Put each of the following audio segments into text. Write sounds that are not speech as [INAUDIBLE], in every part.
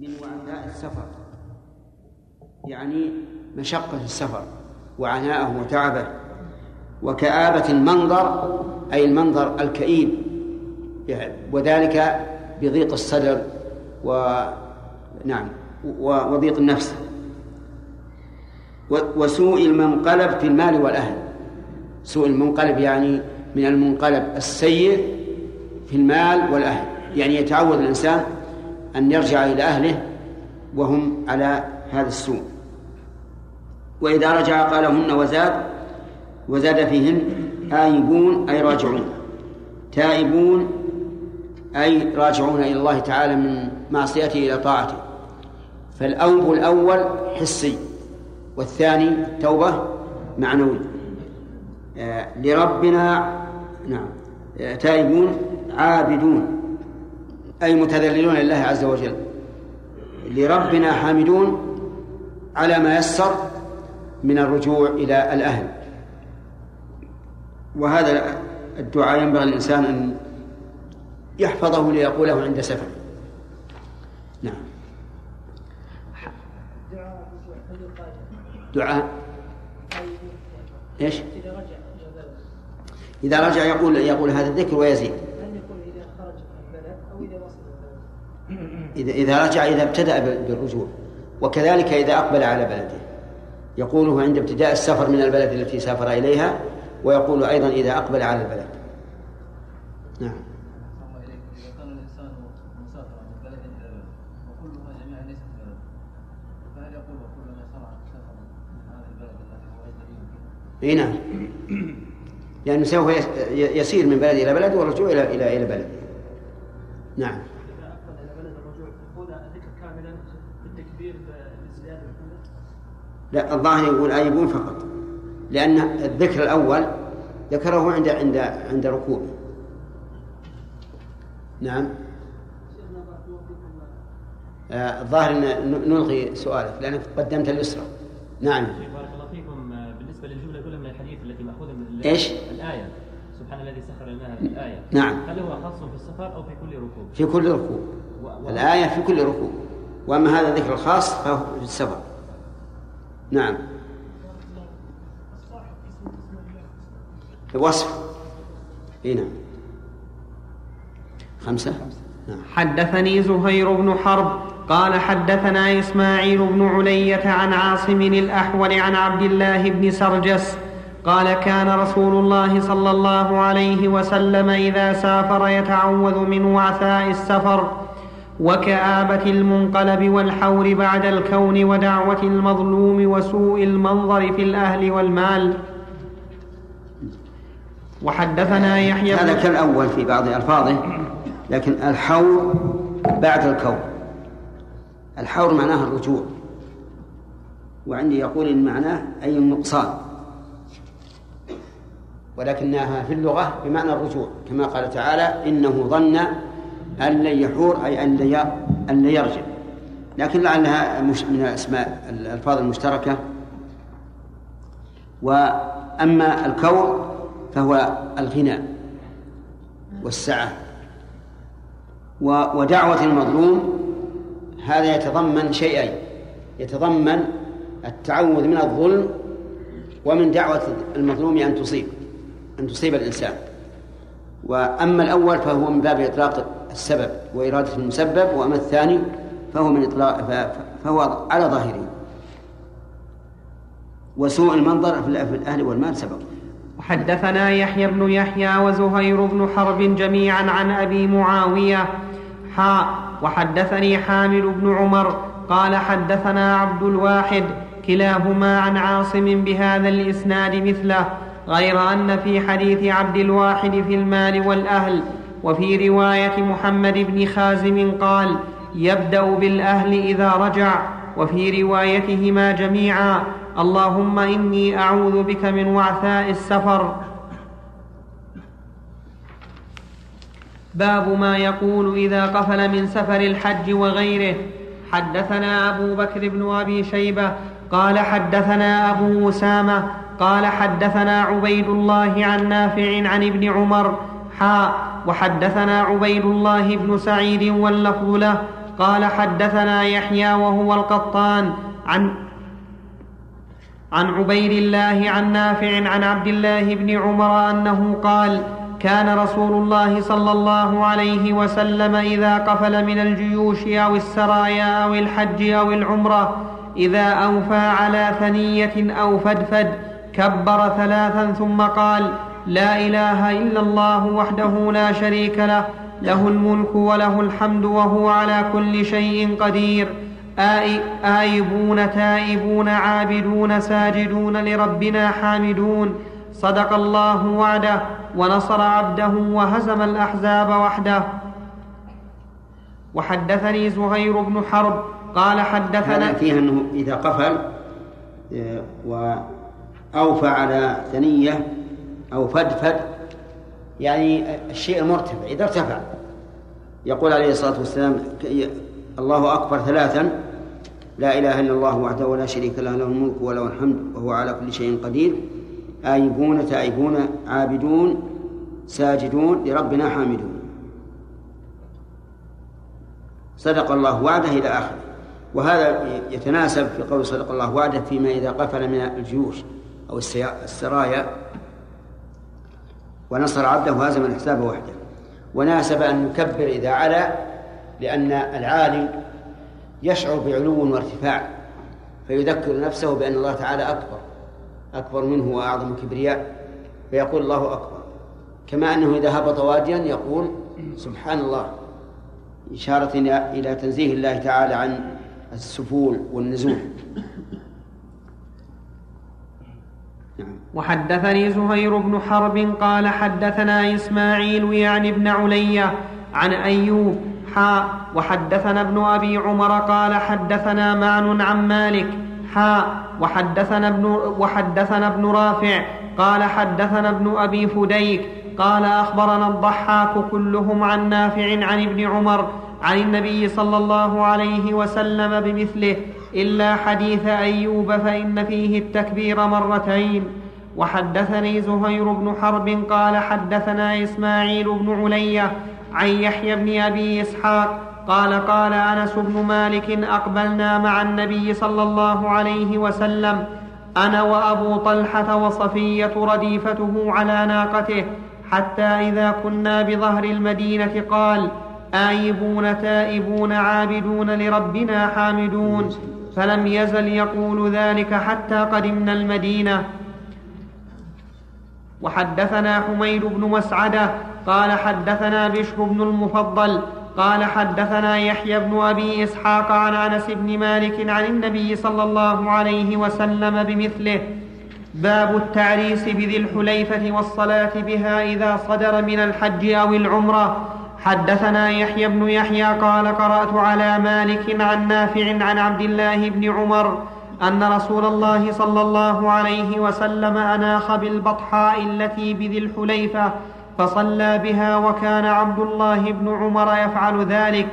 من وعثاء السفر. يعني مشقة السفر وعناءه وتعبه. وكآبة المنظر أي المنظر الكئيب. وذلك بضيق الصدر و نعم وضيق النفس. وسوء المنقلب في المال والأهل. سوء المنقلب يعني من المنقلب السيء في المال والأهل. يعني يتعود الإنسان أن يرجع إلى أهله وهم على هذا السوء. وإذا رجع قالهن وزاد وزاد فيهن آيبون أي راجعون. تائبون أي راجعون إلى الله تعالى من معصيته إلى طاعته. فالأوب الأول حسي والثاني توبة معنوي. آه لربنا نعم. آه تائبون عابدون. أي متذللون لله عز وجل. لربنا حامدون على ما يسر من الرجوع إلى الأهل. وهذا الدعاء ينبغي الإنسان أن يحفظه ليقوله عند سفر. نعم. دعاء. إيش؟ إذا رجع يقول يقول هذا الذكر ويزيد. إذا إذا رجع إذا ابتدأ بالرجوع. وكذلك إذا أقبل على بلده. يقوله عند ابتداء السفر من البلد التي سافر إليها ويقول أيضا إذا أقبل على البلد. نعم. إي نعم. لأنه سوف يسير من بلد إلى بلد والرجوع إلى إلى إلى بلد. نعم. لا الظاهر يقول آيبون فقط لأن الذكر الأول ذكره عند عند عند ركوبه نعم. آه، الظاهر إن نلغي سؤالك لأنك قدمت اليسرى. نعم. بارك الله فيكم. آه، بالنسبة للجملة الأولى من الحديث التي مأخوذة من إيش؟ الآية. سبحان الذي سخر الماء في الآية. نعم. هل هو خاص في السفر أو في كل ركوب؟ في كل ركوب. و... و... الآية في كل ركوب. وأما هذا الذكر الخاص فهو في السفر. نعم. وصف. اي نعم. خمسة؟ نعم. حدثني زهير بن حرب قال حدثنا إسماعيل بن علية عن عاصم الأحول عن عبد الله بن سرجس قال كان رسول الله صلى الله عليه وسلم إذا سافر يتعوذ من وعثاء السفر وكآبة المنقلب والحور بعد الكون ودعوة المظلوم وسوء المنظر في الأهل والمال. وحدثنا يحيى هذا كالأول في بعض ألفاظه لكن الحور بعد الكون. الحور معناه الرجوع. وعندي يقول إن معناه أي النقصان. ولكنها في اللغة بمعنى الرجوع كما قال تعالى إنه ظن أن لن يحور أي أن لن يرجع. لكن لعلها من الأسماء الألفاظ المشتركة. وأما الكون فهو الغنى والسعة. ودعوة المظلوم هذا يتضمن شيئين. يتضمن التعوذ من الظلم ومن دعوة المظلوم أن تصيب أن تصيب الإنسان. وأما الأول فهو من باب إطلاق السبب وإرادة المسبب وأما الثاني فهو من إطلاق فهو على ظاهره وسوء المنظر في الأهل والمال سبق وحدثنا يحيى بن يحيى وزهير بن حرب جميعا عن أبي معاوية. حاء وحدثني حامد بن عمر قال حدثنا عبد الواحد كلاهما عن عاصم بهذا الإسناد مثله غير أن في حديث عبد الواحد في المال والأهل وفي رواية محمد بن خازم قال يبدأ بالأهل إذا رجع. وفي روايتهما جميعا اللهم إني أعوذ بك من وعثاء السفر. باب ما يقول إذا قفل من سفر الحج وغيره. حدثنا أبو بكر بن أبي شيبة قال حدثنا أبو أسامة قال حدثنا عبيد الله عن نافع عن ابن عمر وحدثنا عبيد الله بن سعيد واللفظ له قال حدثنا يحيى وهو القطان عن عن عبيد الله عن نافع عن عبد الله بن عمر أنه قال كان رسول الله صلى الله عليه وسلم إذا قفل من الجيوش أو السرايا أو الحج أو العمرة إذا أوفى على ثنية أو فدفد كبر ثلاثا ثم قال لا إله إلا الله وحده لا شريك له له الملك وله الحمد وهو على كل شيء قدير. آيبون تائبون عابدون ساجدون لربنا حامدون. صدق الله وعده ونصر عبده وهزم الأحزاب وحده. وحدثني زهير بن حرب قال حدثنا فيها أنه إذا قفل آه، وأوفى على ثنية أو فدفد يعني الشيء المرتفع إذا ارتفع. يقول عليه الصلاة والسلام الله أكبر ثلاثا لا إله إلا الله وحده لا شريك له له الملك وله الحمد وهو على كل شيء قدير. آيبون تائبون عابدون ساجدون لربنا حامدون. صدق الله وعده إلى آخره. وهذا يتناسب في قول صدق الله وعده فيما إذا قفل من الجيوش أو السرايا ونصر عبده وهزم الحساب وحده. وناسب أن يكبر إذا علا لأن العالي يشعر بعلو وارتفاع فيذكر نفسه بأن الله تعالى أكبر أكبر منه وأعظم كبرياء فيقول الله أكبر. كما أنه إذا هبط واديا يقول سبحان الله إشارة إلى تنزيه الله تعالى عن السفول والنزول. وحدثني زهير بن حرب قال حدثنا إسماعيل يعني ابن علية عن أيوب حاء وحدثنا ابن أبي عمر قال حدثنا معن عن مالك حاء وحدثنا ابن, وحدثنا ابن رافع قال حدثنا ابن أبي فديك قال أخبرنا الضحاك كلهم عن نافع عن ابن عمر عن النبي صلى الله عليه وسلم بمثله إلا حديث أيوب فإن فيه التكبير مرتين. وحدثني زهير بن حرب قال حدثنا إسماعيل بن علية عن يحيى بن أبي إسحاق قال قال أنس بن مالك أقبلنا مع النبي صلى الله عليه وسلم أنا وأبو طلحة وصفية رديفته على ناقته حتى إذا كنا بظهر المدينة قال آيبون تائبون عابدون لربنا حامدون فلم يزل يقول ذلك حتى قدمنا المدينة وحدثنا حميد بن مسعدة قال حدثنا بشر بن المفضل قال حدثنا يحيى بن أبي إسحاق عن أنس بن مالك عن النبي صلى الله عليه وسلم بمثله. باب التعريس بذي الحليفة والصلاة بها إذا صدر من الحج أو العمرة. حدثنا يحيى بن يحيى قال قرأت على مالك عن نافع عن عبد الله بن عمر أن رسول الله صلى الله عليه وسلم أناخ بالبطحاء التي بذي الحليفة فصلى بها وكان عبد الله بن عمر يفعل ذلك.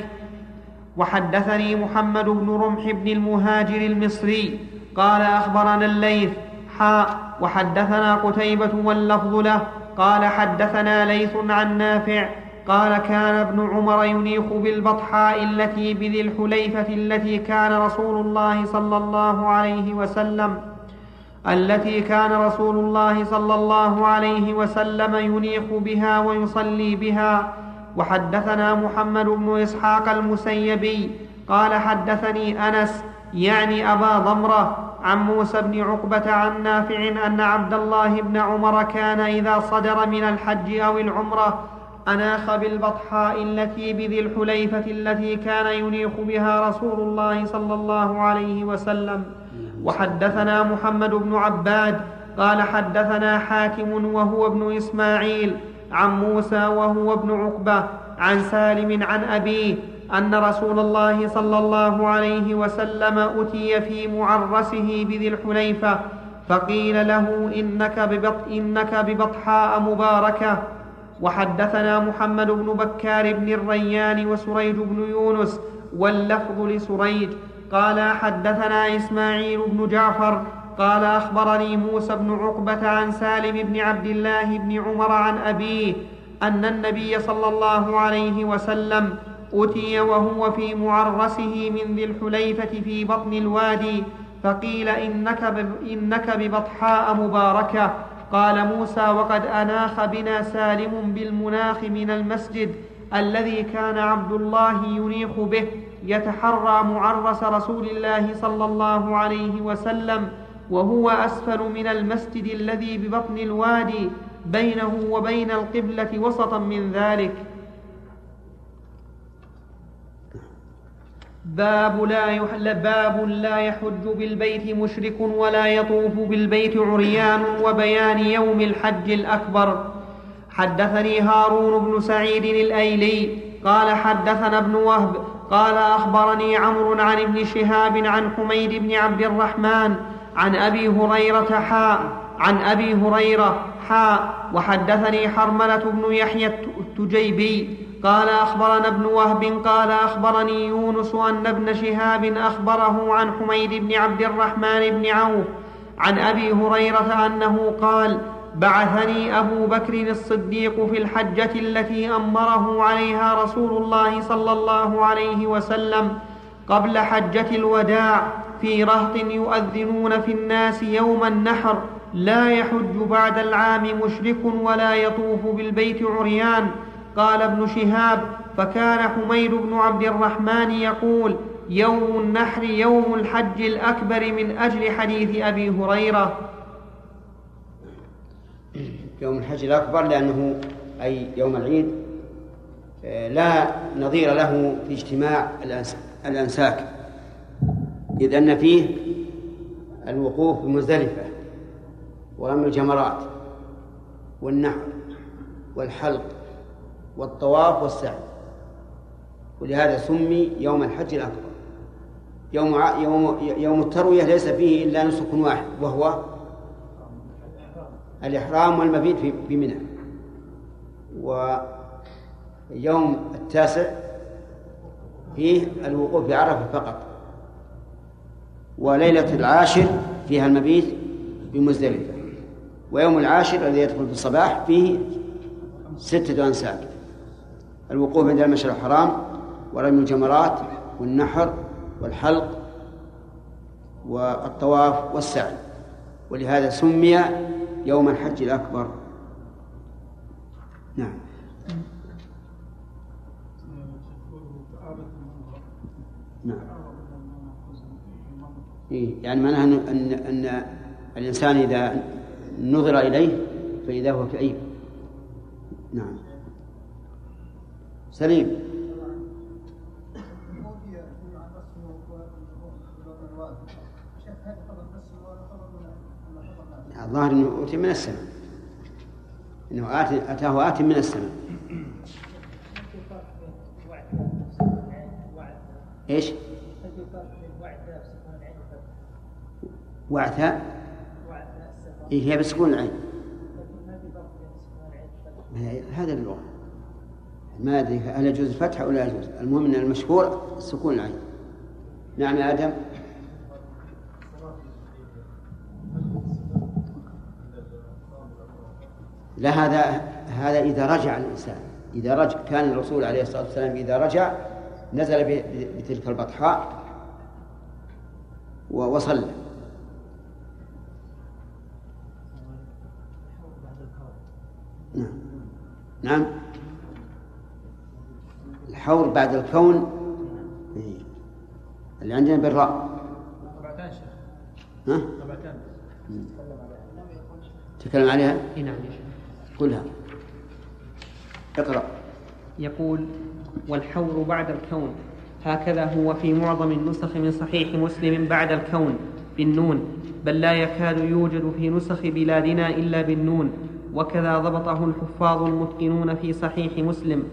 وحدثني محمد بن رمح بن المهاجر المصري قال أخبرنا الليث حاء وحدثنا قتيبة واللفظ له قال حدثنا ليث عن نافع قال كان ابن عمر ينيخ بالبطحاء التي بذي الحليفة التي كان رسول الله صلى الله عليه وسلم التي كان رسول الله صلى الله عليه وسلم ينيخ بها ويصلي بها. وحدثنا محمد بن إسحاق المسيبي قال حدثني أنس يعني أبا ضمرة عن موسى بن عقبة عن نافع أن عبد الله بن عمر كان إذا صدر من الحج أو العمرة أناخ بالبطحاء التي بذي الحليفة التي كان ينيخ بها رسول الله صلى الله عليه وسلم. وحدثنا محمد بن عباد قال حدثنا حاتم وهو ابن إسماعيل عن موسى وهو ابن عقبة عن سالم عن أبيه أن رسول الله صلى الله عليه وسلم أتي في معرسه بذي الحليفة فقيل له إنك, ببط إنك ببطحاء مباركة. وحدثنا محمد بن بكار بن الريان وسريج بن يونس واللفظ لسريج. قال حدثنا إسماعيل بن جعفر قال أخبرني موسى بن عقبة عن سالم بن عبد الله بن عمر عن أبيه أن النبي صلى الله عليه وسلم أتي وهو في معرسه من ذي الحليفة في بطن الوادي فقيل إنك, إنك ببطحاء مباركة. قال موسى وقد أناخ بنا سالم بالمناخ من المسجد الذي كان عبد الله ينيخ به يتحرى معرس رسول الله صلى الله عليه وسلم وهو أسفل من المسجد الذي ببطن الوادي بينه وبين القبلة وسطا من ذلك. باب لا يحل باب لا يحج بالبيت مشرك ولا يطوف بالبيت عريان وبيان يوم الحج الأكبر. حدثني هارون بن سعيد الأيلي قال حدثنا ابن وهب قال أخبرني عمرو عن ابن شهاب عن حميد بن عبد الرحمن عن أبي هريرة حاء عن أبي هريرة حاء وحدثني حرملة بن يحيى التجيبي قال أخبرنا ابن وهب قال أخبرني يونس أن ابن شهاب أخبره عن حميد بن عبد الرحمن بن عوف عن أبي هريرة أنه قال بعثني أبو بكر الصديق في الحجة التي أمره عليها رسول الله صلى الله عليه وسلم قبل حجة الوداع في رهط يؤذنون في الناس يوم النحر لا يحج بعد العام مشرك ولا يطوف بالبيت عريان قال ابن شهاب فكان حميد بن عبد الرحمن يقول يوم النحر يوم الحج الأكبر من أجل حديث أبي هريرة. يوم الحج الأكبر لأنه أي يوم العيد لا نظير له في اجتماع الأنساك إذ أن فيه الوقوف بمزدلفة ورمي الجمرات والنحر والحلق والطواف والسعي. ولهذا سمي يوم الحج الأكبر. يوم يوم يوم التروية ليس فيه إلا نسك واحد وهو الإحرام والمبيت في بمنى ويوم التاسع فيه الوقوف بعرفة فقط. وليلة العاشر فيها المبيت بمزدلفة. ويوم العاشر الذي يدخل في الصباح فيه ستة أنساك الوقوف عند المشعر الحرام ورمي الجمرات والنحر والحلق والطواف والسعي. ولهذا سمي يوم الحج الأكبر. نعم. نعم. إيه يعني معناها أن أن الإنسان إذا نظر إليه فإذا هو كئيب. نعم. سليم. الظاهر إنه أوتي من السماء. إنه آتي أتاه ات من السماء. إيش؟ وعثاء إيه هي بسكون العين. هذا اللغة. ما أدري هل يجوز الفتح أو لا يجوز؟ المهم أن المشهور سكون العين. نعم يا آدم. لا هذا هذا إذا رجع الإنسان إذا رجع كان الرسول عليه الصلاة والسلام إذا رجع نزل بتلك البطحاء وصلى. نعم. نعم. الحور بعد الكون. إيه. اللي عندنا بالراء. ها؟ تكلم عليها؟ إي نعم قلها اقرأ. يقول والحور بعد الكون. هكذا هو في معظم النسخ من صحيح مسلم بعد الكون بالنون. بل لا يكاد يوجد في نسخ بلادنا إلا بالنون. وكذا ضبطه الحفاظ المتقنون في صحيح مسلم.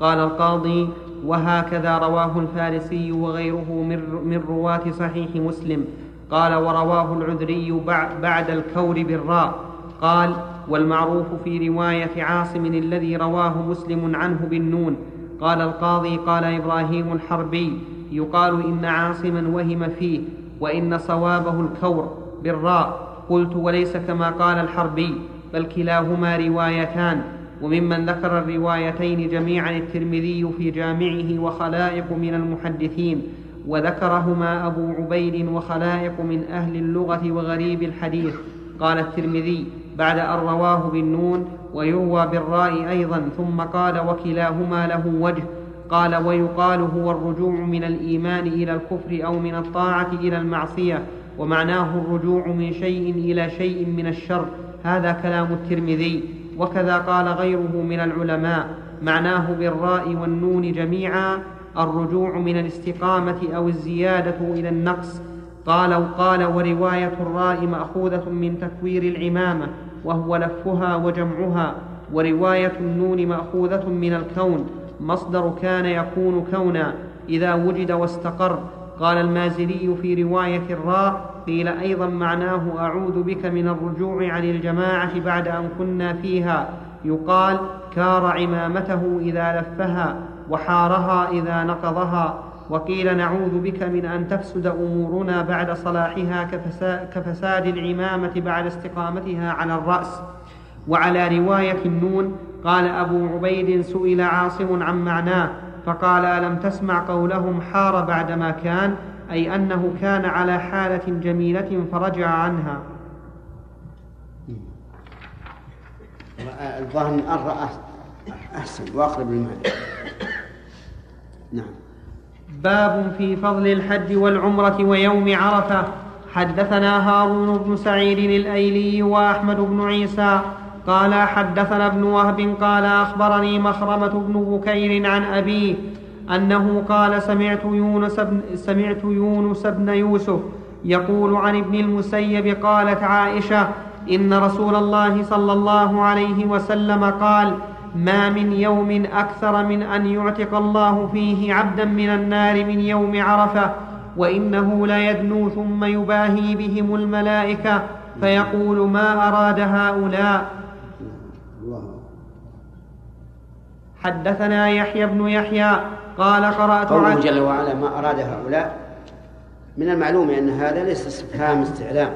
قال القاضي وهكذا رواه الفارسي وغيره من رواة صحيح مسلم. قال ورواه العذري بعد الكور بالراء. قال والمعروف في رواية عاصم الذي رواه مسلم عنه بالنون. قال القاضي قال إبراهيم الحربي يقال إن عاصما وهم فيه وإن صوابه الكور بالراء. قلت وليس كما قال الحربي بل كلاهما روايتان. وممن ذكر الروايتين جميعا الترمذي في جامعه وخلائق من المحدثين وذكرهما أبو عبيد وخلائق من أهل اللغة وغريب الحديث. قال الترمذي بعد أن رواه بالنون ويروى بالراء أيضا ثم قال وكلاهما له وجه. قال ويقال هو الرجوع من الإيمان إلى الكفر أو من الطاعة إلى المعصية ومعناه الرجوع من شيء إلى شيء من الشر. هذا كلام الترمذي. وكذا قال غيره من العلماء معناه بالراء والنون جميعا الرجوع من الاستقامة أو الزيادة إلى النقص. قال وقال ورواية الراء مأخوذة من تكوير العمامة وهو لفها وجمعها. ورواية النون مأخوذة من الكون مصدر كان يكون كونا إذا وجد واستقر. قال المازري في رواية الراء قيل أيضا معناه أعوذ بك من الرجوع عن الجماعة بعد أن كنا فيها. يقال كار عمامته إذا لفها وحارها إذا نقضها. وقيل نعوذ بك من أن تفسد أمورنا بعد صلاحها كفساد العمامة بعد استقامتها على الرأس. وعلى رواية النون قال أبو عبيد سئل عاصم عن معناه فقال ألم تسمع قولهم حار بعدما كان؟ أي أنه كان على حالة جميلة فرجع عنها. الظاهر أن أحسن وأقرب للمعنى. نعم. باب في فضل الحج والعمرة ويوم عرفة. حدثنا هارون بن سعيد الأيلي وأحمد بن عيسى. قال حدثنا ابن وهب قال أخبرني مخرمة بن بكير عن أبيه. أنه قال سمعت يونس بن سمعت يونس بن يوسف يقول عن ابن المسيب قالت عائشة إن رسول الله صلى الله عليه وسلم قال ما من يوم أكثر من أن يعتق الله فيه عبدا من النار من يوم عرفة وإنه ليدنو ثم يباهي بهم الملائكة فيقول ما أراد هؤلاء. حدثنا يحيى بن يحيى قال قرأت قوله جل وعلا ما أراد هؤلاء. من المعلوم أن هذا ليس استفهام استعلام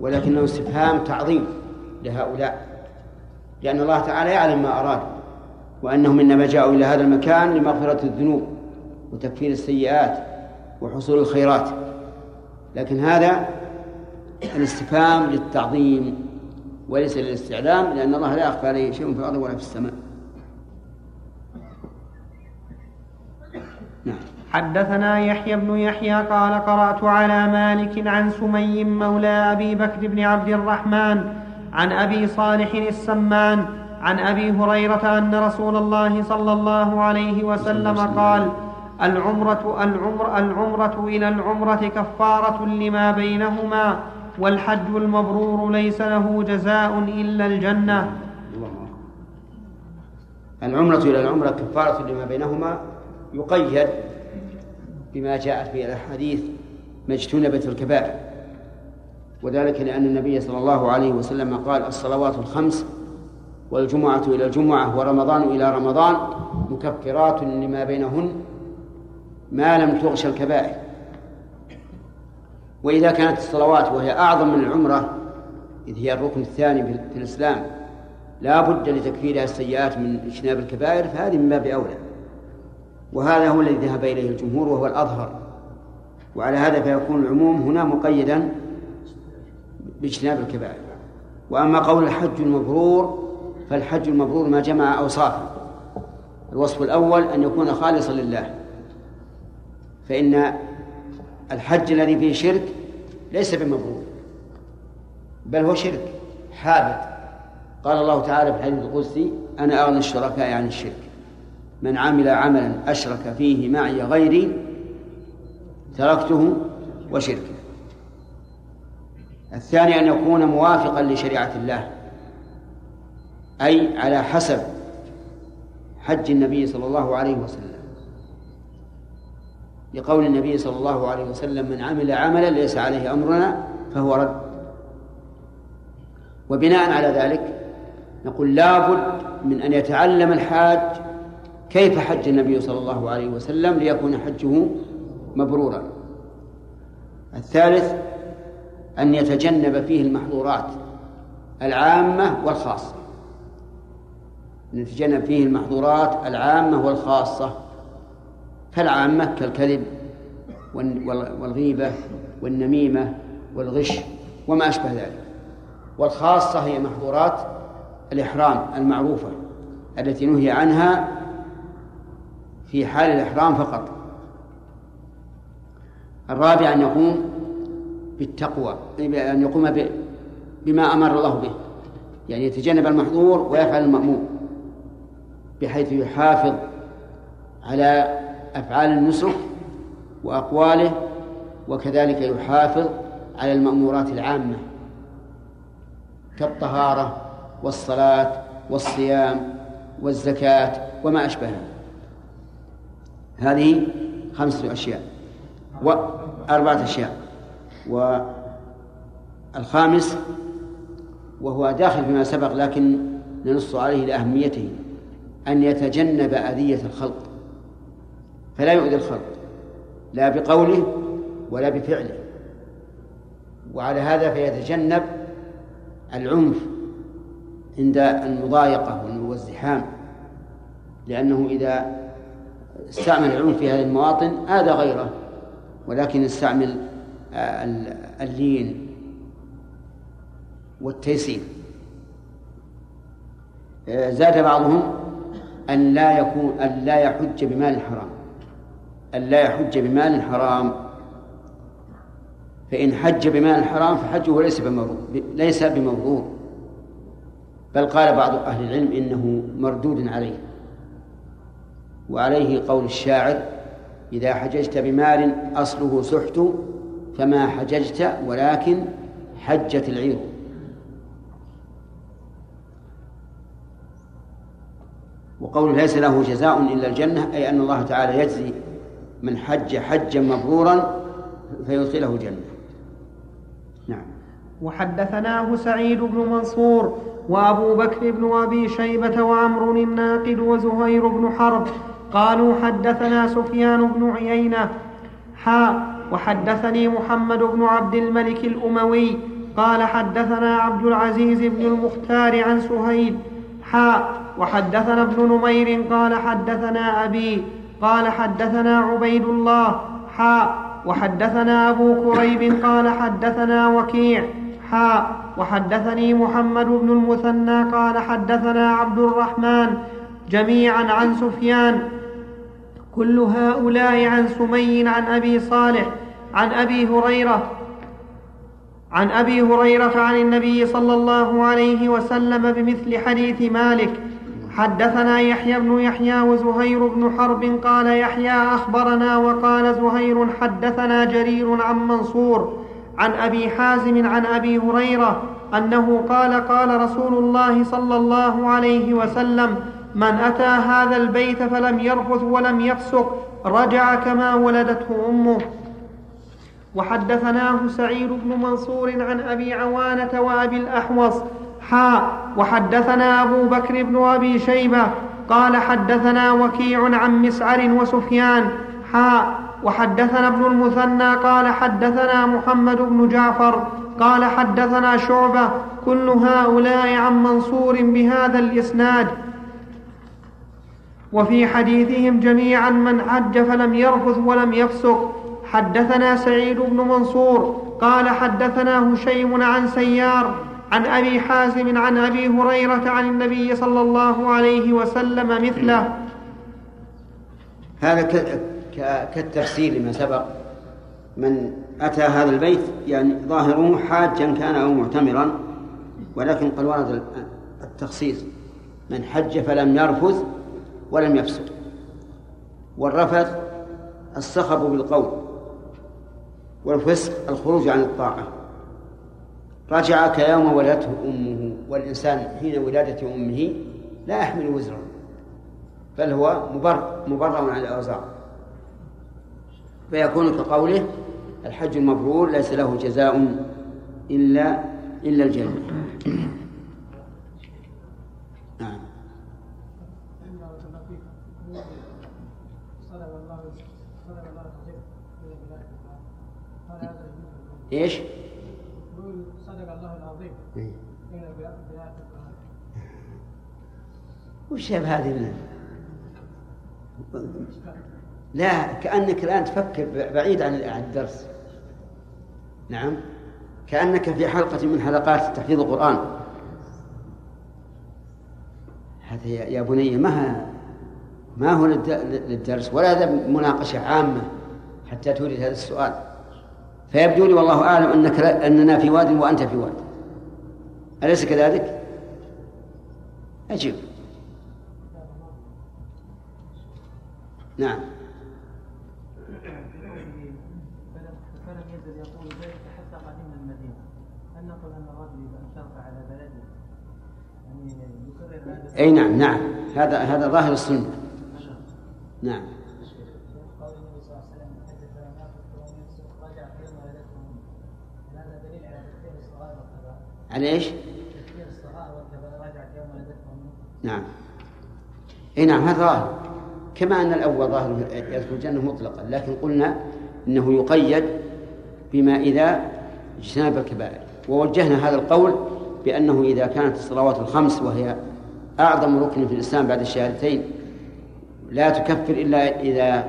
ولكنه استفهام تعظيم لهؤلاء لأن الله تعالى يعلم ما أراد وأنهم إنما جاءوا إلى هذا المكان لمغفرة الذنوب وتكفير السيئات وحصول الخيرات. لكن هذا الاستفهام للتعظيم وليس للاستعلام لأن الله لا يخفى عليه شيء في الأرض ولا في السماء. حدثنا يحيى بن يحيى قال قرأت على مالك عن سمي مولى أبي بكر بن عبد الرحمن عن أبي صالح السمان عن أبي هريرة أن رسول الله صلى الله عليه وسلم قال العمرة العمر العمرة إلى العمرة كفارة لما بينهما والحج المبرور ليس له جزاء إلا الجنة. العمرة إلى العمرة كفارة لما بينهما يقيد بما جاءت في الأحاديث ما اجتنبت الكبائر. وذلك لأن النبي صلى الله عليه وسلم قال الصلوات الخمس والجمعة إلى الجمعة ورمضان إلى رمضان مكفرات لما بينهن ما لم تغش الكبائر. وإذا كانت الصلوات وهي أعظم من العمرة إذ هي الركن الثاني في الإسلام لا بد لتكفيرها السيئات من اجتناب الكبائر فهذه من باب أولى. وهذا هو الذي ذهب إليه الجمهور وهو الأظهر. وعلى هذا فيكون العموم هنا مقيدا باجتناب الكبائر. وأما قول الحج المبرور فالحج المبرور ما جمع أوصافا الوصف الأول أن يكون خالصا لله. فإن الحج الذي فيه شرك ليس بمبرور بل هو شرك حابط قال الله تعالى في الحديث القدسي أنا أغنى الشركاء عن الشرك. من عمل عملا أشرك فيه معي غيري تركته وشركه. الثاني أن يكون موافقا لشريعة الله أي على حسب حج النبي صلى الله عليه وسلم. لقول النبي صلى الله عليه وسلم من عمل عملا ليس عليه أمرنا فهو رد. وبناء على ذلك نقول لابد من أن يتعلم الحاج كيف حج النبي صلى الله عليه وسلم ليكون حجه مبرورا؟ الثالث أن يتجنب فيه المحظورات العامة والخاصة. نتجنب فيه المحظورات العامة والخاصة فالعامة كالكذب والغيبة والنميمة والغش وما أشبه ذلك. والخاصة هي محظورات الإحرام المعروفة التي نهي عنها في حال الإحرام فقط. الرابع أن يقوم بالتقوى أن يقوم بما أمر الله به. يعني يتجنب المحظور ويفعل المأمور بحيث يحافظ على أفعال النسك وأقواله وكذلك يحافظ على المأمورات العامة كالطهارة والصلاة والصيام والزكاة وما أشبهها. هذه خمسة أشياء وأربعة أشياء والخامس وهو داخل فيما سبق لكن ننص عليه لأهميته أن يتجنب أذية الخلق فلا يؤذي الخلق لا بقوله ولا بفعله وعلى هذا فيتجنب العنف عند المضايقة والزحام لأنه إذا استعمل العنف في هذه المواطن آذى غيره. ولكن استعمل اللين والتيسير. زاد بعضهم أن لا يكون أن لا يحج بمال حرام أن لا يحج بمال حرام فإن حج بمال حرام فحجه ليس بمبرور ليس بمبرور بل قال بعض أهل العلم إنه مردود عليه. وعليه قول الشاعر إذا حججت بمال أصله سحت فما حججت ولكن حجت العير. وقول ليس له جزاء إلا الجنة أي أن الله تعالى يجزي من حج حجا مبرورا فيدخله الجنة نعم. وحدثناه سعيد بن منصور وأبو بكر بن أبي شيبة وعمر الناقد وزهير بن حرب قالوا حدثنا سفيان بن عيينة. حا وحدثني محمد بن عبد الملك الأموي. قال حدثنا عبد العزيز بن المختار عن سهيل. حا وحدثنا ابن نمير. قال حدثنا أبي. قال حدثنا عبيد الله. حا وحدثنا أبو كريب. قال حدثنا وكيع. حا وحدثني محمد بن المثنى. قال حدثنا عبد الرحمن جميعا عن سفيان. كل هؤلاء عن سمي عن أبي صالح عن أبي هريرة عن أبي هريرة عن النبي صلى الله عليه وسلم بمثل حديث مالك. حدثنا يحيى بن يحيى وزهير بن حرب قال يحيى أخبرنا وقال زهير حدثنا جرير عن منصور عن أبي حازم عن أبي هريرة أنه قال قال رسول الله صلى الله عليه وسلم من أتى هذا البيت فلم يرفث ولم يفسق رجع كما ولدته أمه. وحدثناه سعيد بن منصور عن أبي عوانة وأبي الأحوص. حا وحدثنا أبو بكر بن أبي شيبة. قال حدثنا وكيع عن مسعر وسفيان. حا وحدثنا ابن المثنى. قال حدثنا محمد بن جعفر. قال حدثنا شعبة. كل هؤلاء عن منصور بهذا الإسناد. وفي حديثهم جميعا من حج فلم يرفث ولم يفسق. حدثنا سعيد بن منصور قال حدثنا هشيم عن سيار عن أبي حازم عن أبي هريرة عن النبي صلى الله عليه وسلم مثله. هذا كالتفسير لما سبق. من أتى هذا البيت يعني ظاهره حاجا كان أو معتمرا ولكن قد ورد التخصيص. من حج فلم يرفث ولم يفسد. والرفث الصخب بالقول والفسق الخروج عن الطاعة. رجع كيوم ولدته أمه والإنسان حين ولادة أمه لا يحمل وزرا بل هو مبر مبرر عن الأوزار. فيكون كقوله الحج المبرور ليس له جزاء إلا إلا الجنة. إيش؟ صدق الله العظيم وش هذه لا كأنك الآن تفكر بعيد عن الدرس. نعم. كأنك في حلقة من حلقات تحفيظ القرآن. هذا يا بني ما ما هو للدرس؟ ولا مناقشة عامة حتى تورد هذا السؤال. فيبدو لي والله أعلم أنك أننا في واد وأنت في واد أليس كذلك؟ أجب نعم. فلم يزل يقول ذلك حتى قدمنا المدينة هل إذا أنشرف على بلده يعني يكرر هذا أي نعم نعم. هذا هذا ظاهر السنة. نعم. على إيش؟ نعم. اي نعم هذا ظاهر. كما أن الأول ظاهر يدخل الجنة مطلقا لكن قلنا إنه يقيد بما إذا اجتنب الكبائر. ووجهنا هذا القول بأنه إذا كانت الصلوات الخمس وهي أعظم ركن في الإسلام بعد الشهادتين لا تكفر إلا إذا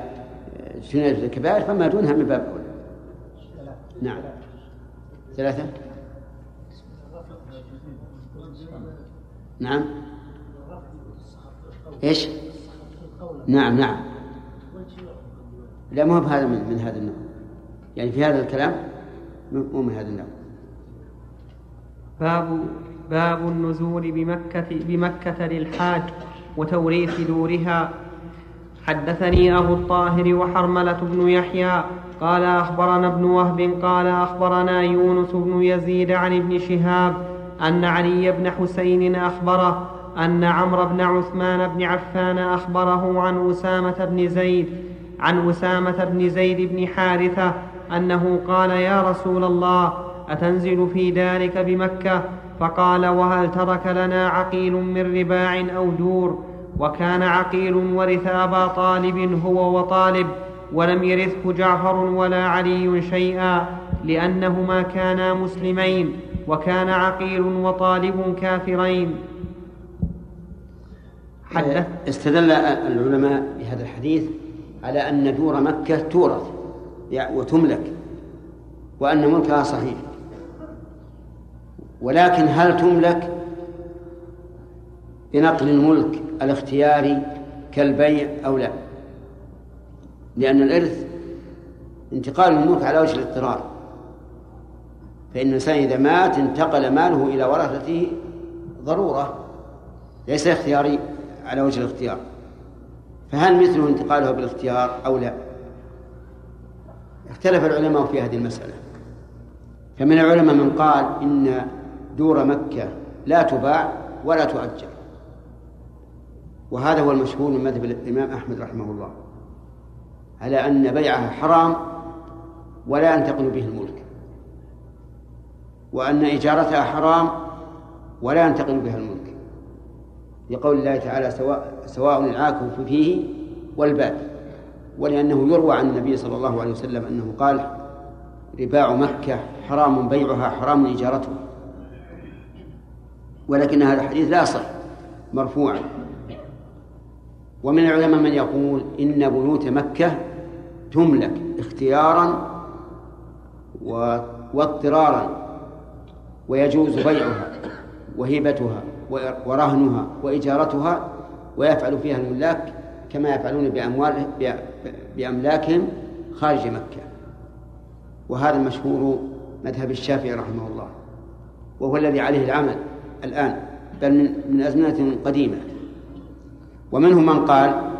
اجتنبت الكبائر فما دونها من باب أولى. نعم. ثلاثة؟ نعم. إيش؟ نعم نعم. لا مو بهذا من, من هذا النوع. يعني في هذا الكلام مو من هذا النوع. باب باب النزول بمكة بمكة للحاج وتوريث دورها. حدثني أبو الطاهر وحرملة بن يحيى. قال أخبرنا ابن وهب قال أخبرنا يونس بن يزيد عن ابن شهاب أن علي بن حسين أخبره أن عمرو بن عثمان بن عفان أخبره عن أسامة بن زيد عن أسامة بن زيد بن حارثة أنه قال يا رسول الله أتنزل في دارك بمكة؟ فقال وهل ترك لنا عقيل من رباع أو دور؟ وكان عقيل ورث أبا طالب هو وطالب ولم يرثه جعفر ولا علي شيئا لأنهما كانا مسلمين. وكان عقيل وطالب كافرين. حدث. استدل العلماء بهذا الحديث على أن دور مكة تورث وتملك وأن ملكها صحيح. ولكن هل تملك؟ بنقل الملك الاختياري كالبيع أو لا. لأن الإرث انتقال الملك على وجه الاضطرار. فإن الإنسان إذا مات انتقل ماله إلى ورثته ضرورة ليس اختياري على وجه الاختيار. فهل مثله انتقاله بالاختيار أو لا؟ اختلف العلماء في هذه المسألة. فمن العلماء من قال إن دور مكة لا تباع ولا تؤجر. وهذا هو المشهور من مذهب الإمام أحمد رحمه الله. على أن بيعها حرام ولا ينتقل به الملك. وأن إجارتها حرام ولا ينتقل بها الملك لقول الله تعالى سواء سواء العاكف فيه والباد ولأنه يروى عن النبي صلى الله عليه وسلم أنه قال رباع مكة حرام بيعها حرام إجارتها ولكن هذا الحديث لا صح مرفوعا. ومن العلماء من يقول إن بيوت مكة تملك اختيارا واضطرارا ويجوز بيعها وهبتها ورهنها وإجارتها ويفعل فيها الملاك كما يفعلون بأموال بأملاكهم خارج مكة. وهذا مشهور مذهب الشافعي رحمه الله. وهو الذي عليه العمل الآن بل من, من أزمنة قديمة. ومنهم من قال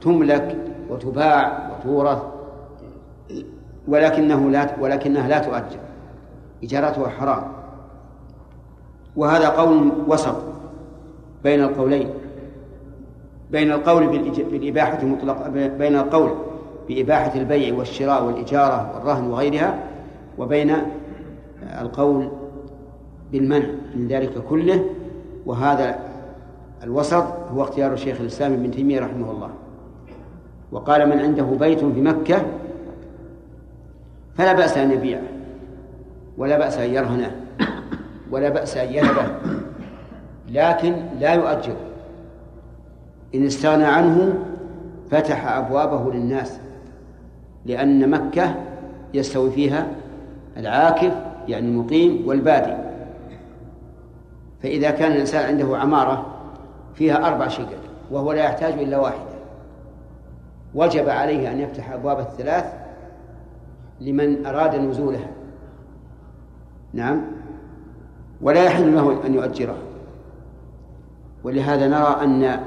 تملك وتباع وتورث ولكنه لا ولكنها لا تؤجر. إجارتها حرام. وهذا قول وسط بين القولين بين القول بالإباحة مطلقة بين القول بإباحة البيع والشراء والإجارة والرهن وغيرها وبين القول بالمنع من ذلك كله وهذا الوسط هو اختيار الشيخ الإسلام ابن تيمية رحمه الله. وقال من عنده بيت في مكة فلا بأس أن يبيعه ولا بأس أن يرهنه. ولا بأس أن يهبه لكن لا يؤجره إن استغنى عنه فتح أبوابه للناس لأن مكة يستوي فيها العاكف يعني المقيم والبادي. فإذا كان الإنسان عنده عمارة فيها أربع شقق وهو لا يحتاج إلا واحدة وجب عليه أن يفتح أبواب الثلاث لمن أراد نزولها. نعم. ولا يحل له أن يؤجره. ولهذا نرى أن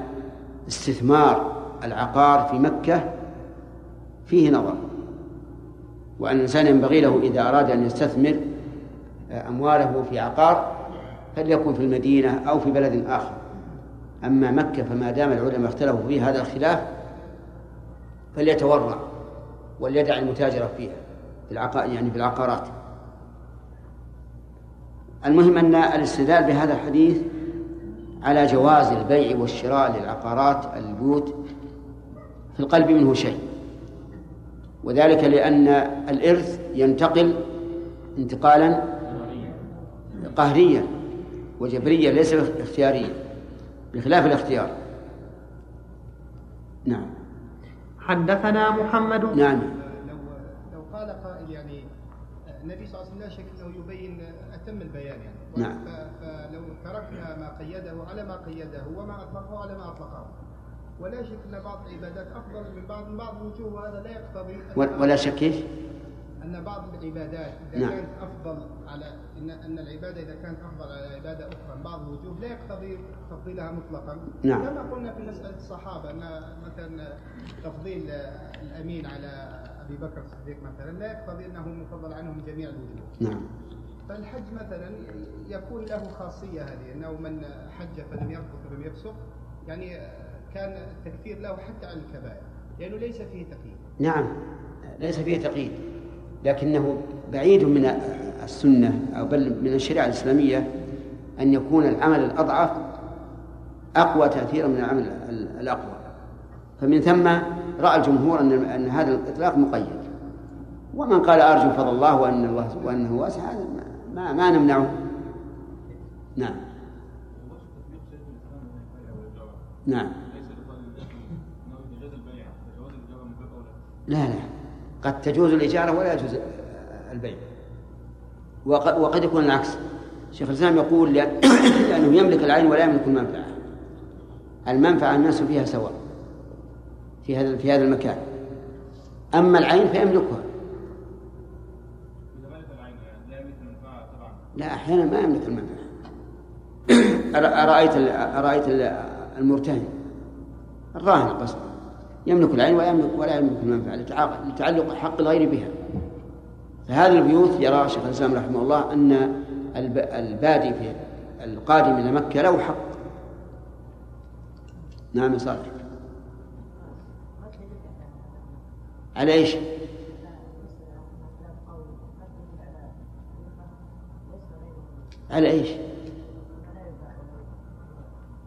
استثمار العقار في مكة فيه نظر وأن الإنسان ينبغي له إذا أراد أن يستثمر أمواله في عقار فليكن في المدينة أو في بلد آخر. أما مكة فما دام العلماء اختلفوا في هذا الخلاف فليتورع وليدع المتاجرة فيها في العقار يعني في العقارات. المهم أن الاستدلال بهذا الحديث على جواز البيع والشراء للعقارات البيوت في القلب منه شيء. وذلك لأن الإرث ينتقل انتقالا قهريا وجبريا ليس اختياريا بخلاف الاختيار. نعم. حدثنا محمد. نعم. لو لو قال قائل يعني النبي صلى الله عليه وسلم لا شك أنه يبين اتم البيان يعني نعم. فلو تركنا ما قيده على ما قيده وما أطلقه على ما أطلقه ولا شك أن بعض العبادات أفضل من بعض من بعض الوجوه وهذا لا يقتضي ولا شك كيف؟ أن بعض العبادات إذا نعم. كانت أفضل على ان أن العبادة إذا كانت أفضل على عبادة أخرى من بعض الوجوه لا يقتضي تفضيلها مطلقا نعم. كما قلنا في مسألة الصحابة أن مثلا تفضيل الأمين على أبي بكر الصديق مثلا لا يقتضي أنه مفضل عنهم جميع الوجوه نعم فالحج مثلا يكون له خاصية هذه إنه من حج فلم يرفث ولم يفسق يعني كان التكفير له حتى عن الكبائر لأنه ليس فيه تقييد. نعم ليس فيه تقييد لكنه بعيد من السنة أو بل من الشريعة الإسلامية أن يكون العمل الأضعف أقوى تأثيرا من العمل ال- الأقوى. فمن ثم رأى الجمهور أن أن هذا الإطلاق مقيد. ومن قال أرجو فضل الله وأن الله وأنه واسع هذا ما- ما, نمنعه. نعم. نعم. لا لا. قد تجوز الإجارة ولا يجوز البيع. وقد, وقد يكون العكس. شيخ الإسلام يقول لأن- [COUGHS] لأنه يملك العين ولا يملك المنفعة. المنفعة الناس فيها سواء في هذا في هذا المكان. أما العين فيملكها. لا أحيانا ما يملك المنفعة أر- أرأيت أرأيت ال- المرتهن. الراهن قصد. يملك العين ولا يملك ولا يملك المنفعة لتعلق حق الغير بها. فهذه البيوت يرى شيخ الإسلام رحمه الله أن الب- البادي في القادم إلى مكة له حق. نعم صالح. على إيش؟ على إيش؟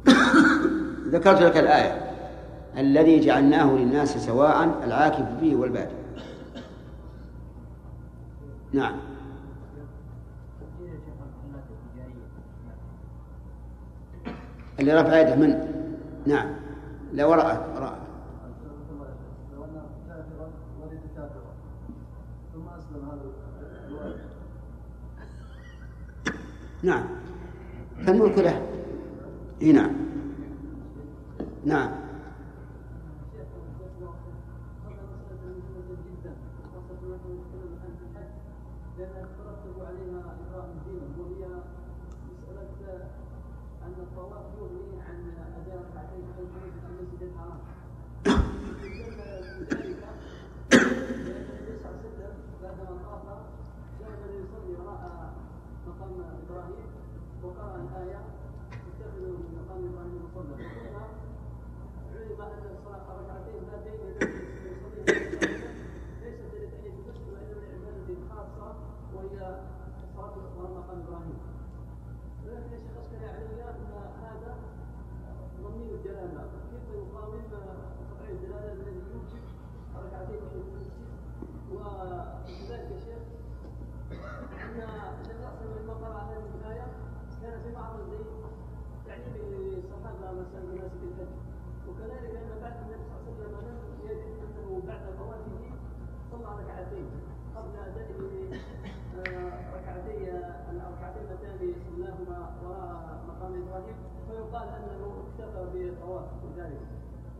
[COUGHS] ذكرت لك الآية. الذي جعلناه للناس سواء العاكف فيه والبادي نعم. اللي رفع يده من؟ نعم. لا وراء وراء لو أن كافرا ولد كافرا ثم أسلم هذا الولد نعم. فالملك له. إي نعم. نعم. [COUGHS] [COUGHS] مقام إبراهيم وقرأ الآية اتخذوا من مقام إبراهيم مصلى ثم علم أن الصلاة ركعتين هاتين ليست لتحية المسجد وإنما لعبادة خاصة وهي وراء مقام إبراهيم. ولكن يا شيخ أشكل علي أن هذا ضمير الدلالة. كيف يقاوم قطع الدلالة الذي يوجب ركعتين في المسجد؟ وكذلك يا شيخ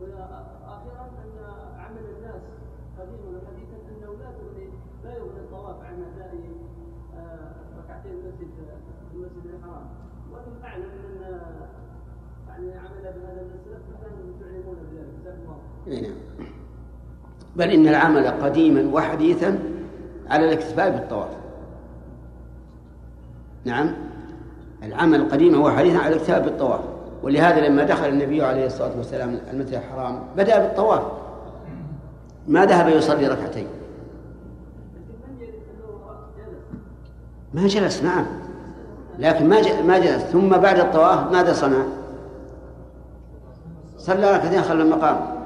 وأخيرا أن عمل الناس قديما وحديثا أنه لا تغني لا يغني الطواف عن اداء آه، المسجد الحرام ان يعني بهذا تعلمون نعم بل إن العمل قديما وحديثا على الاكتفاء بالطواف. نعم. العمل قديما وحديثا على الاكتفاء بالطواف. ولهذا لما دخل النبي عليه الصلاة والسلام المسجد الحرام بدأ بالطواف. ما ذهب يصلي ركعتين لكن من يرد انه جلس ما جلس نعم. لكن ما ما جلس. ثم بعد الطواف ماذا صنع؟ صلى ركعتين خلف المقام.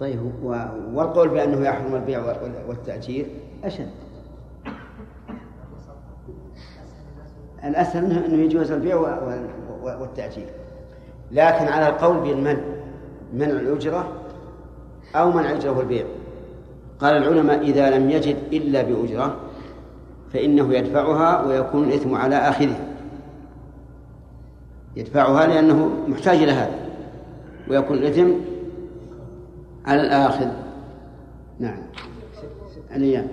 طيب والقول بأنه يحرم البيع وال- والتأجير أشد. الأسهل أنه يجوز البيع والتأجير. لكن على القول بالمنع منع الأجرة أو منع الأجرة والبيع. قال العلماء إذا لم يجد إلا بأجرة فإنه يدفعها ويكون الإثم على آخذها يدفعها لأنه محتاج إلى هذا ويكون الإثم على الآخذ نعم. الأيام.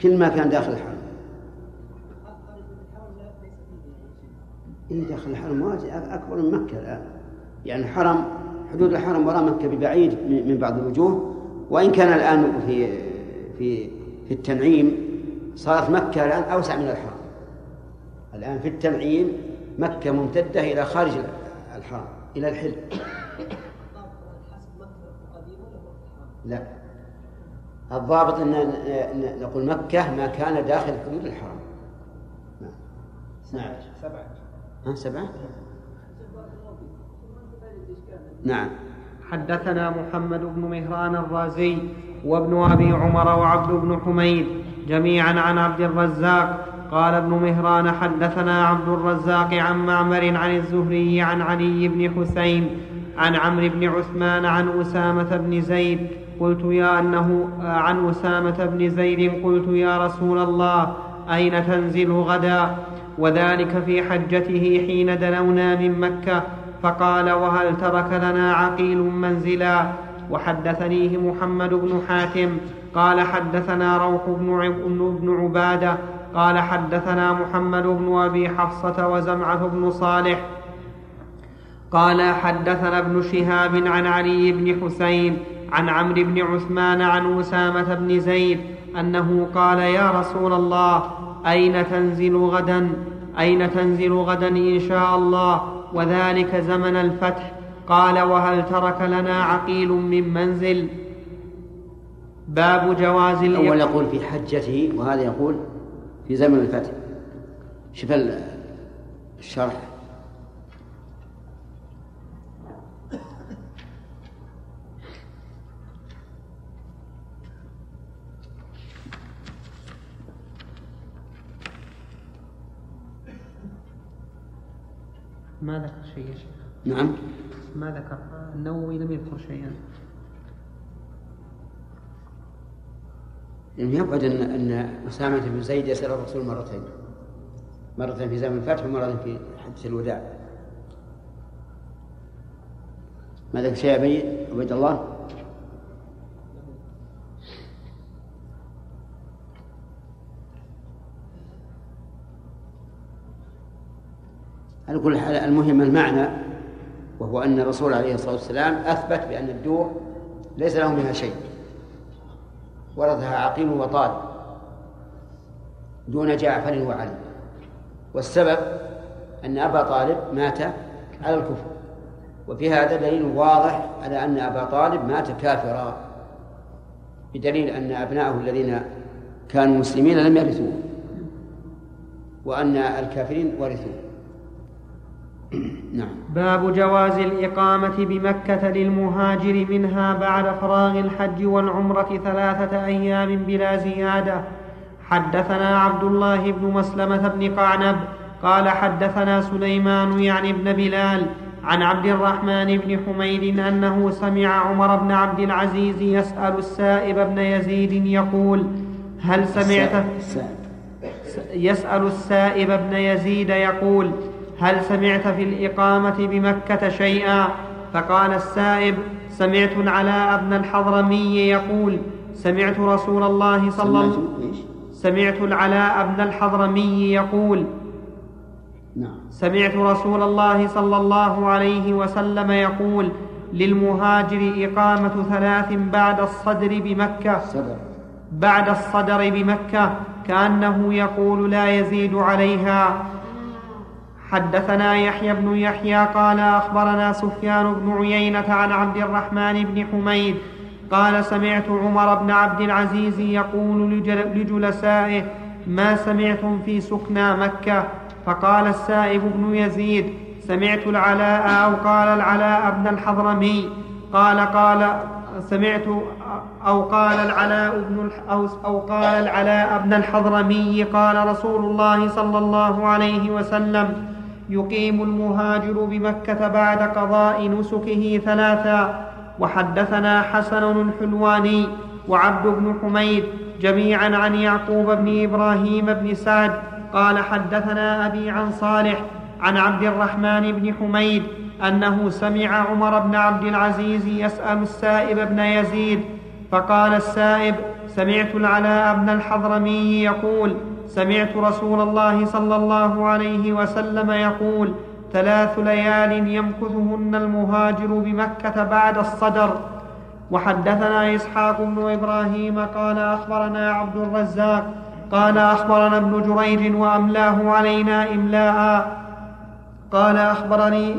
كل ما كان داخل الحرم. إيه داخل الحرم واجد. أكبر من مكة الآن. يعني الحرم حدود الحرم وراء مكة ببعيد من بعض الوجوه. وإن كان الآن في في في التنعيم صارت مكة الآن أوسع من الحرم. الآن في التنعيم مكة ممتدة إلى خارج الحرم. إلى الحل لا. الضابط أن نقول مكة ما كان داخل حدود الحرم نعم. نعم. سبعه ها سبعة؟ الاشكال حدثنا حدثنا محمد بن مهران الرازي وابن أبي عمر وعبد بن حميد جميعا عن عبد الرزاق قال ابن مهران حدثنا عبد الرزاق عن معمر عن الزهري عن علي بن حسين عن عمرو بن عثمان عن أسامة بن زيد. قلت يا أنه عن أسامة بن زيد قلت يا رسول الله أين تنزل غدا؟ وذلك في حجته حين دنونا من مكة. فقال وهل ترك لنا عقيل منزلا؟ وحدثنيه محمد بن حاتم. قال حدثنا روح بن عب- بن عبادة قال حدثنا محمد بن أبي حفصة وزمعة بن صالح. قال حدثنا ابن شهاب عن علي بن حسين عن عمرو بن عثمان عن أسامة بن زيد أنه قال يا رسول الله أين تنزل غدا؟ أين تنزل غدا إن شاء الله؟ وذلك زمن الفتح. قال وهل ترك لنا عقيل من منزل؟ باب جواز الأول يقول في حجته وهذا يقول في زمن الفتح. شوف ال- الشرح. ما ذكر شيء يا شيخ؟ نعم. ما ذكر؟ النووي لم يذكر شيئا. لأنه يبعد أن أن أسامة بن زيد يسأل الرسول مرتين. مرة في زمن الفتح ومرة في حجة الوداع. ما ذكر شيء أبي عبيد الله؟ على كل حال المهم المعنى وهو أن الرسول عليه الصلاة والسلام أثبت بأن الدور ليس له منها شيء. ورثها عقيل وطال دون جعفر وعلي. والسبب أن أبا طالب مات على الكفر وفي هذا دليل واضح على أن أبا طالب مات كافرا بدليل أن أبناءه الذين كانوا مسلمين لم يرثوه وأن الكافرين ورثوه. [COUGHS] نعم. باب جواز الإقامة بمكة للمهاجر منها بعد فراغ الحج والعمرة ثلاثة أيام بلا زيادة. حدثنا عبد الله بن مسلمة بن قعنب قال حدثنا سليمان يعني ابن بلال عن عبد الرحمن بن حميد أنه سمع عمر بن عبد العزيز يسأل السائب بن يزيد يقول هل سمعت؟ يسأل السائب بن يزيد يقول هل سمعت في الإقامة بمكة شيئا؟ فقال السائب سمعت العلاء بن الحضرمي يقول سمعت رسول الله صلى الله عليه وسلم سمعت العلاء بن الحضرمي يقول نعم. سمعت رسول الله صلى الله عليه وسلم يقول للمهاجر إقامة ثلاث بعد الصدر بمكة. بعد الصدر بمكة كأنه يقول لا يزيد عليها. حدثنا يحيى بن يحيى قال أخبرنا سفيان بن عيينة عن عبد الرحمن بن حميد قال سمعت عمر بن عبد العزيز يقول لجل- لجلسائه ما سمعتم في سكنى مكة؟ فقال السائب بن يزيد سمعت العلاء أو قال العلاء بن الحضرمي قال قال سمعت أو قال العلاء بن أو, أو قال العلاء بن الحضرمي قال رسول الله صلى الله عليه وسلم يقيم المهاجر بمكة بعد قضاء نسكه ثلاثا. وحدثنا حسن الحلواني وعبد بن حميد جميعا عن يعقوب بن إبراهيم بن سعد. قال حدثنا أبي عن صالح عن عبد الرحمن بن حميد أنه سمع عمر بن عبد العزيز يسأل السائب بن يزيد فقال السائب سمعت العلاء بن الحضرمي يقول سمعت رسول الله صلى الله عليه وسلم يقول ثلاث ليال يمكثهن المهاجر بمكة بعد الصدر. وحدثنا إسحاق بن إبراهيم قال أخبرنا عبد الرزاق قال أخبرنا ابن جريج وأملاه علينا إملاء. قال أخبرني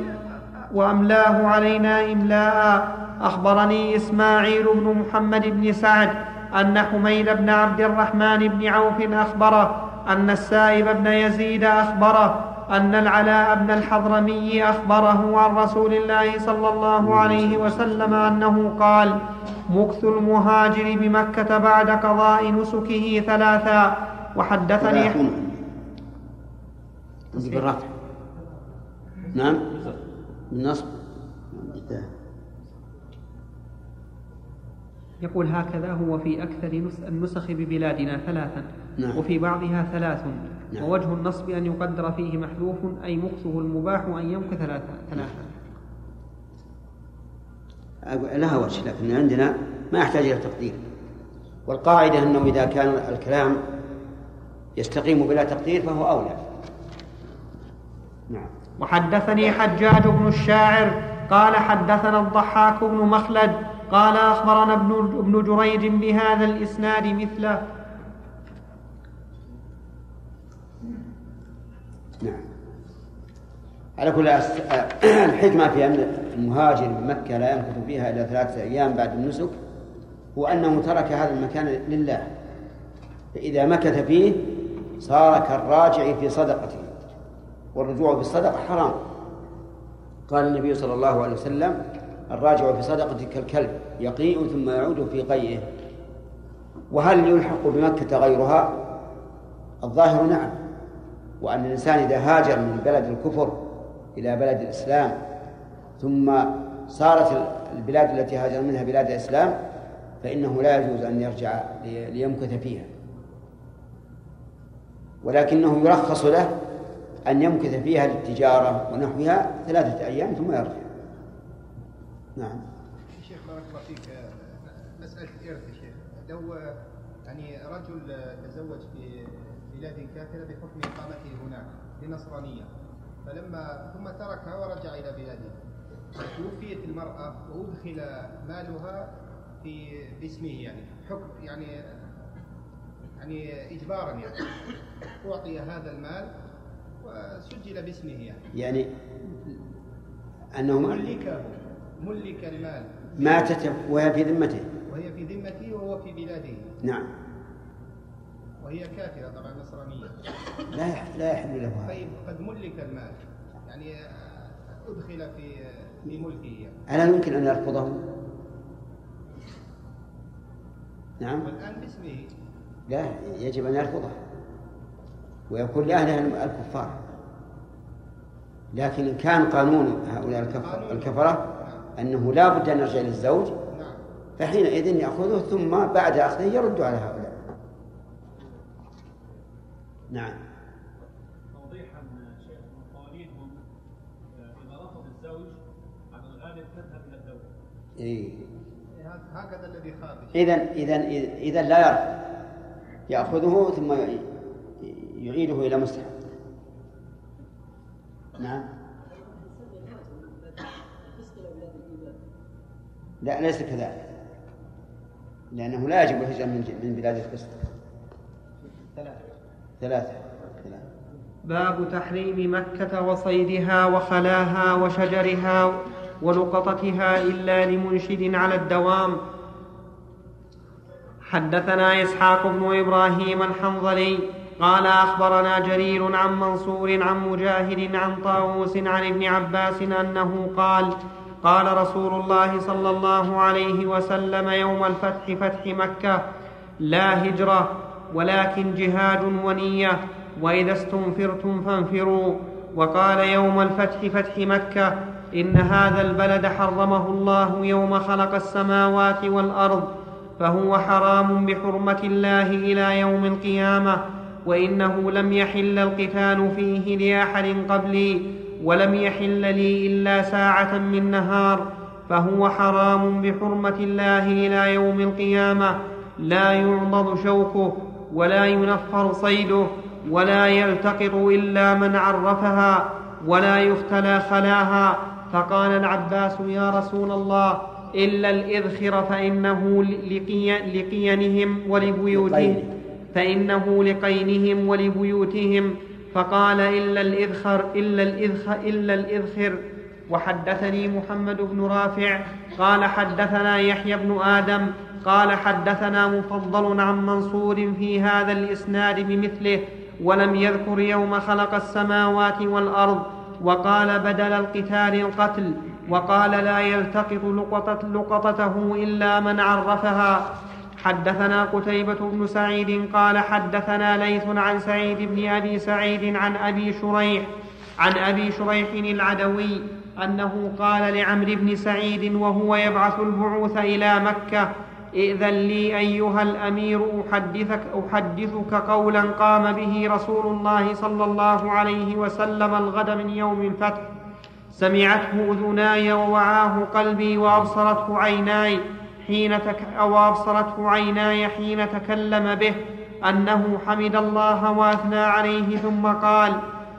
وأملاه علينا إملاء. أخبرني إسماعيل بن محمد بن سعد أن حميد بن عبد الرحمن بن عوف أخبره أن السائب بن يزيد أخبره أن العلاء بن الحضرمي أخبره عن رسول الله صلى الله عليه وسلم أنه قال مكث المهاجر بمكة بعد قضاء نسكه ثلاثا وحدثني بالرفع نعم. بالنصب. يقول هكذا هو في أكثر نس- النسخ ببلادنا ثلاثا نعم. وفي بعضها ثلاث. نعم. ووجه النصب أن يقدر فيه محذوف أي مكثه المباح أن يمكث ثلاثا. ثلاثا أقول- لها وجه لكن عندنا ما يحتاج إلى تقدير. والقاعدة أنه إذا كان الكلام يستقيم بلا تقدير فهو أولى. نعم. وحدثني حجاج بن الشاعر قال حدثنا الضحاك بن مخلد قال أخبرنا ابن جريج بهذا الإسناد مثله. نعم. على كل أس... [CLEARS THROAT] الحكمة في أن المهاجر من مكة لا يمكث فيها إلا ثلاثة أيام بعد النسك هو أنه ترك هذا المكان لله. فإذا مكث فيه صار كالراجع في صدقته والرجوع في الصدقة حرام. قال النبي صلى الله عليه وسلم الراجع في صدقته كالكلب يقيء ثم يعود في قيئه. وهل يلحق بمكة غيرها؟ الظاهر نعم. وأن الإنسان إذا هاجر من بلد الكفر إلى بلد الإسلام ثم صارت البلاد التي هاجر منها بلاد الإسلام فإنه لا يجوز أن يرجع لي- ليمكث فيها. ولكنه يرخص له أن يمكث فيها للتجارة ونحوها ثلاثة أيام ثم يرجع. نعم. شيخ بارك الله فيك آه، مسألة الإرث يا شيخ. لو يعني رجل تزوج في بلاد كافرة بحكم إقامته هناك بنصرانية فلما ثم تركها ورجع إلى بلاده توفيت المرأة وأدخل مالها في باسمه يعني حكم يعني يعني إجبارا يعني. أعطي هذا المال وسجل باسمه يعني. يعني أنه ملكه ملك المال. ماتت وهي في ذمته. وهي في ذمته وهو في بلاده. نعم. وهي كافرة طبعا نصرانية. لا يح- لا يحل له طيب قد ملك المال. يعني أدخل في في ملكه. يعني ألا يمكن أن يرفضه؟ نعم. والآن باسمه. لا يجب أن يرفضه. ويكون لأهله الكفار. لكن إن كان قانون هؤلاء الكفر الكفرة أنه لا بد أن يرجع للزوج نعم فحينئذ يأخذه ثم بعد أخذه يرد على هؤلاء. نعم. توضيحا شيخ من قوانينهم إذا رفض الزوج على الغالب تذهب إلى الدولة إيه. هكذا الذي خارج إذا إذا إذا لا يرفض. يأخذه ثم يعيده إلى مستحق. نعم. لا ليس كذلك. لأنه لا يجب الهجرة من من بلاد الفسق. ثلاثة. ثلاثة باب تحريم مكة وصيدها وخلاها وشجرها ولقطتها إلا لمنشد على الدوام. حدثنا إسحاق بن إبراهيم الحنظلي قال أخبرنا جرير عن منصور عن مجاهد عن طاووس عن ابن عباس أنه قال قال رسول الله صلى الله عليه وسلم يوم الفتح فتح مكة لا هجرة ولكن جهاد ونية وإذا استنفرتم فانفروا. وقال يوم الفتح فتح مكة إن هذا البلد حرمه الله يوم خلق السماوات والأرض فهو حرام بحرمة الله إلى يوم القيامة وإنه لم يحل القتال فيه لأحد قبلي. ولم يحل لي إلا ساعة من نهار فهو حرام بحرمة الله إلى يوم القيامة لا يعضد شوكه ولا ينفر صيده ولا يلتقط إلا من عرفها ولا يختلى خلاها فقال العباس يا رسول الله إلا الإذخر فإنه لقي لقينهم ولبيوتهم. فإنه لقينهم ولبيوتهم فقال إلا الإذخر إلا الإذخر إلا الإذخر. وحدثني محمد بن رافع قال حدثنا يحيى بن آدم قال حدثنا مفضل عن منصور في هذا الإسناد بمثله ولم يذكر يوم خلق السماوات والأرض وقال بدل القتال القتل وقال لا يلتقط لقطته إلا من عرفها. حدثنا قتيبة بن سعيد قال حدثنا ليث عن سعيد بن أبي سعيد عن أبي شريح عن أبي شريح العدوي أنه قال لعمرو بن سعيد وهو يبعث البعوث إلى مكة ائذن لي أيها الأمير أحدثك, أحدثك قولا قام به رسول الله صلى الله عليه وسلم الغد من يوم الفتح سمعته أذناي ووعاه قلبي وأبصرته عيناي حين تك أو أبصرته عيناي حين تكلم به أنه حمد الله وأثنى عليه ثم قال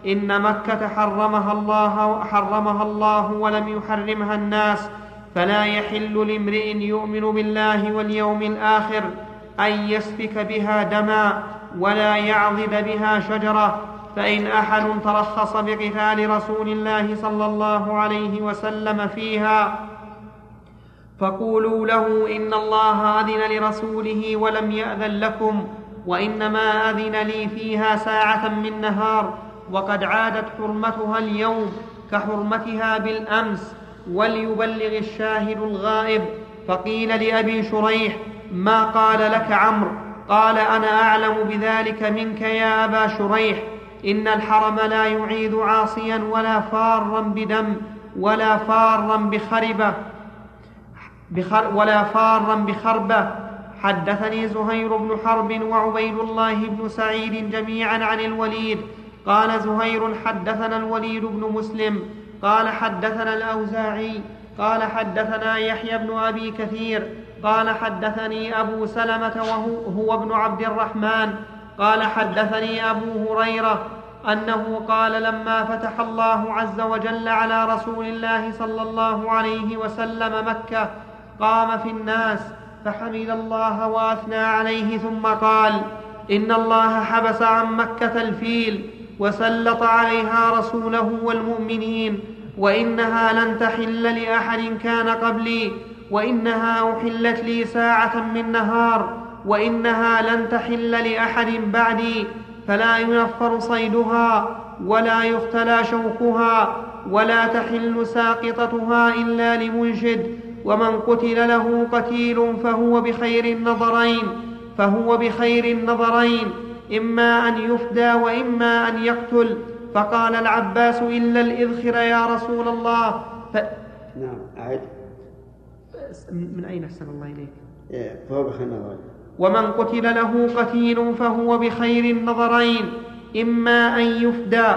إن مكة حرمها الله حرمها الله ولم يحرمها الناس فلا يحل لامرئ يؤمن بالله واليوم الآخر أن يسفك بها دما ولا يعضد بها شجرة فإن أحد ترخص بقتال رسول الله صلى الله عليه وسلم فيها فقولوا له إن الله أذن لرسوله ولم يأذن لكم وإنما أذن لي فيها ساعة من نهار وقد عادت حرمتها اليوم كحرمتها بالأمس وليبلغ الشاهد الغائب فقيل لأبي شريح ما قال لك عمرو؟ قال أنا أعلم بذلك منك يا أبا شريح إن الحرم لا يعيد عاصيا ولا فارا بدم ولا فارا بخربة بخر ولا فارا بخربة. حدثني زهير بن حرب وعبيد الله بن سعيد جميعا عن الوليد. قال زهير حدثنا الوليد بن مسلم. قال حدثنا الأوزاعي. قال حدثنا يحيى بن أبي كثير. قال حدثني أبو سلمة وهو هو ابن عبد الرحمن. قال حدثني أبو هريرة أنه قال لما فتح الله عز وجل على رسول الله صلى الله عليه وسلم قام في الناس فحمد الله واثنى عليه ثم قال إن الله حبس عن مكة الفيل وسلط عليها رسوله والمؤمنين وإنها لن تحل لأحد كان قبلي وإنها أحلت لي ساعة من نهار وإنها لن تحل لأحد بعدي فلا ينفر صيدها ولا يختلى شوكها ولا تحل ساقطتها إلا لمنشد ومن قتل له قتيل فهو بخير النظرين فهو بخير النظرين إما أن يفدى وإما أن يقتل. فقال العباس إلا الإذخر يا رسول الله. ف... نعم أعد. من أين أحسن الله إليك؟ إيه، فهو بخير النظرين. ومن قتل له قتيل فهو بخير النظرين إما أن يفدى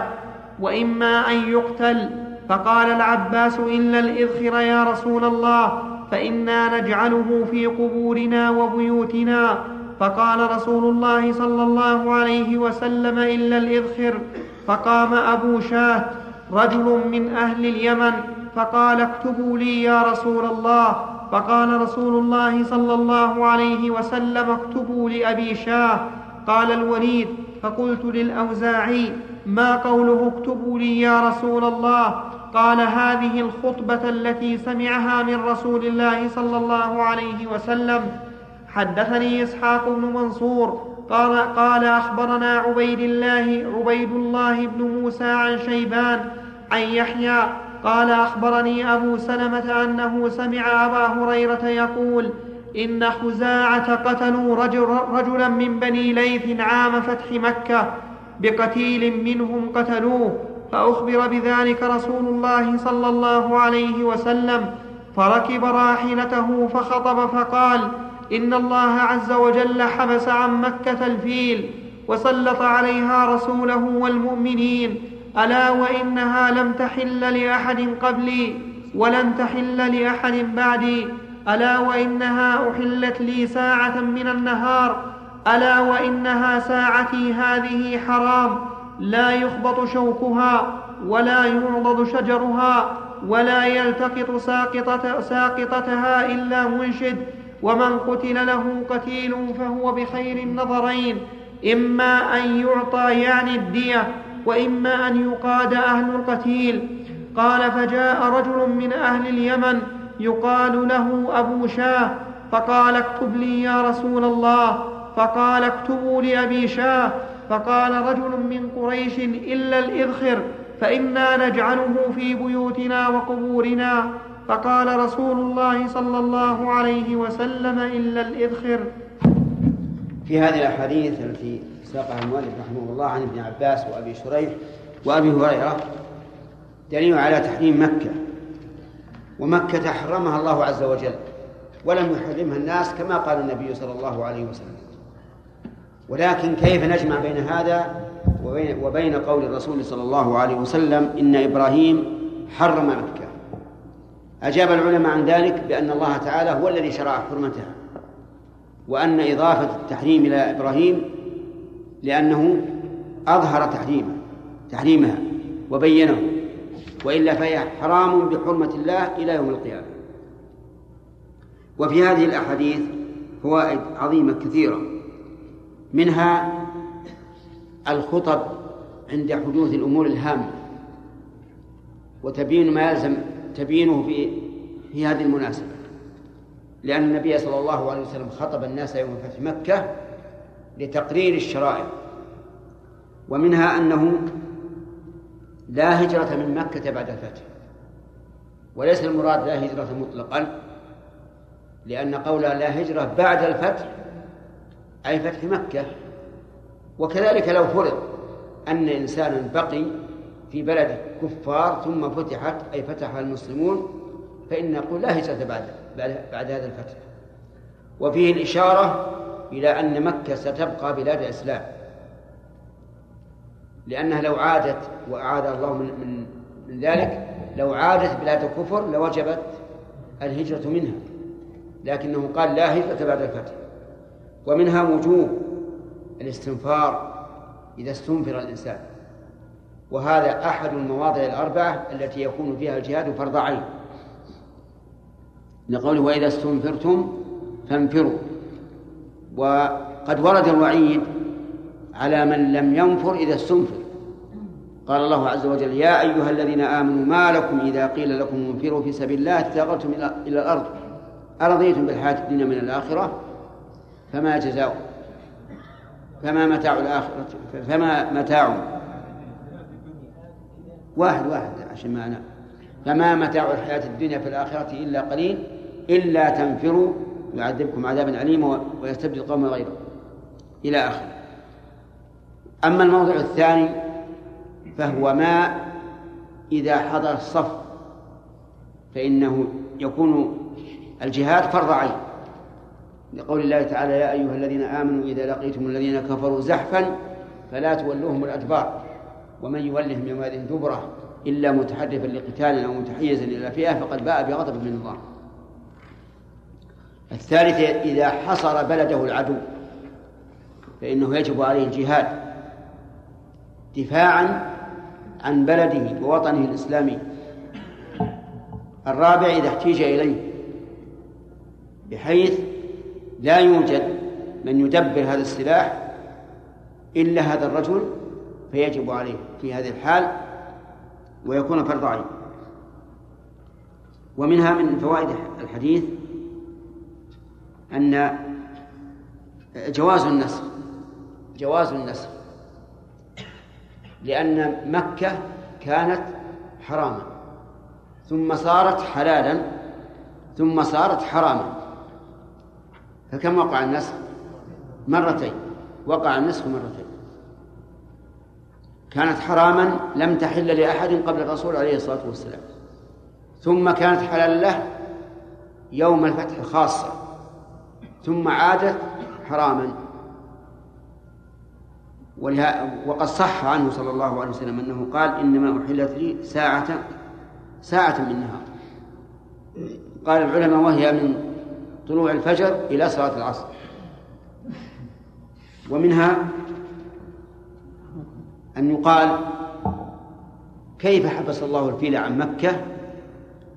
وإما أن يقتل. فقال العباس إلا الإذخر يا رسول الله فإنا نجعله في قبورنا وبيوتنا. فقال رسول الله صلى الله عليه وسلم إلا الإذخر. فقام أبو شاه رجل من أهل اليمن فقال اكتبوا لي يا رسول الله. فقال رسول الله صلى الله عليه وسلم اكتبوا لأبي شاه. قال الوليد فقلت للأوزاعي ما قوله اكتبوا لي يا رسول الله؟ قال هذه الخطبة التي سمعها من رسول الله صلى الله عليه وسلم. حدثني إسحاق بن منصور قال, قال أخبرنا عبيد الله عبيد الله بن موسى عن شيبان عن يحيى قال أخبرني أبو سلمة أنه سمع أبا هريرة يقول إن خزاعة قتلوا رجل رجلا من بني ليث عام فتح مكة بقتيل منهم قتلوه. فأخبر بذلك رسول الله صلى الله عليه وسلم فركب راحلته فخطب فقال إن الله عز وجل حبس عن مكة الفيل وسلط عليها رسوله والمؤمنين ألا وإنها لم تحل لأحد قبلي ولن تحل لأحد بعدي؟ ألا وإنها أحلت لي ساعة من النهار؟ ألا وإنها ساعتي هذه حرام؟ لا يخبط شوكها ولا يعضد شجرها ولا يلتقط ساقطة ساقطتها إلا منشد. ومن قتل له قتيل فهو بخير النظرين. إما أن يعطى يعني الدية وإما أن يقاد أهل القتيل. قال فجاء رجل من أهل اليمن يقال له أبو شاه فقال اكتب لي يا رسول الله. فقال اكتبوا لأبي شاه. فقال رجل من قريش إلا الإذخر فإنا نجعله في بيوتنا وقبورنا. فقال رسول الله صلى الله عليه وسلم إلا الإذخر. في هذه الأحاديث التي ساقها المؤلف رحمه الله عن ابن عباس وأبي شريح وأبي هريرة دليل على تحريم مكة ومكة حرمها الله عز وجل ولم يحرمها الناس كما قال النبي صلى الله عليه وسلم. ولكن كيف نجمع بين هذا وبين, وبين قول الرسول صلى الله عليه وسلم إن إبراهيم حرم مكة؟ أجاب العلماء عن ذلك بأن الله تعالى هو الذي شرع حرمتها وأن إضافة التحريم إلى إبراهيم لأنه أظهر تحريمه تحريمها وبينه وإلا فهي حرام بحرمة الله إلى يوم القيامة. وفي هذه الأحاديث فوائد عظيمة كثيرة. منها الخطب عند حدوث الأمور الهامة وتبين ما يلزم تبيينه في في هذه المناسبة. لأن النبي صلى الله عليه وسلم خطب الناس يوم فتح مكة لتقرير الشرائع ومنها أنه لا هجرة من مكة بعد الفتح. وليس المراد لا هجرة مطلقا لأن قول لا هجرة بعد الفتح أي فتح مكة. وكذلك لو فرض أن إنسانا بقي في بلد كفار ثم فتحت أي فتحها المسلمون فإن نقول لا هجرة بعد بعد هذا الفتح. وفيه الإشارة إلى أن مكة ستبقى بلاد الإسلام. لأنها لو عادت وأعاد الله من, من, من ذلك لو عادت بلاد الكفر لوجبت الهجرة منها. لكنه قال لا هجرة بعد الفتح. ومنها وجوب الاستنفار إذا استنفر الإنسان. وهذا أحد المواضع الأربعة التي يكون فيها الجهاد فرض عين. لقوله وإذا استنفرتم فانفروا. وقد ورد الوعيد على من لم ينفر إذا استنفر. قال الله عز وجل يا أيها الذين آمنوا ما لكم إذا قيل لكم انفروا في سبيل الله اتغرتم إلى الأرض. أرضيتم بالحياة الدنيا من الآخرة؟ فما جزاء فما متاع الآخرة فما متاع. واحد واحد عشان ما أنا فما متاع الحياة الدنيا في الآخرة إلا قليل إلا تنفروا يعذبكم عذابا أليما ويستبدل قوما غيره. إلى آخره. أما الموضوع الثاني فهو ما إذا حضر الصف فإنه يكون الجهاد فرض عين. لقول الله تعالى يا أيها الذين آمنوا إذا لقيتم الذين كفروا زحفا فلا تولوهم الأدبار ومن يولهم يومئذ دبرة إلا متحرفا لقتال أو متحيزا إلى فئة فقد باء بغضب من الله. الثالث إذا حصر بلده العدو فإنه يجب عليه الجهاد دفاعا عن بلده ووطنه الإسلامي. الرابع إذا احتيج إليه بحيث لا يوجد من يدبر هذا السلاح إلا هذا الرجل فيجب عليه في هذه الحال ويكون فرض عين ومنها من فوائد الحديث أن جواز النسخ جواز النسخ لأن مكة كانت حراما ثم صارت حلالا ثم صارت حراما. فكم وقع النسخ مرتين؟ وقع النسخ مرتين. كانت حراما لم تحل لأحد قبل الرسول عليه الصلاة والسلام. ثم كانت حلالا له يوم الفتح خاصة ثم عادت حراما. وقد صح عنه صلى الله عليه وسلم أنه قال إنما أحلت لي ساعة ساعة من نهار قال العلماء وهي من طلوع الفجر إلى صلاة العصر. ومنها أن يقال كيف حبس الله الفيل عن مكة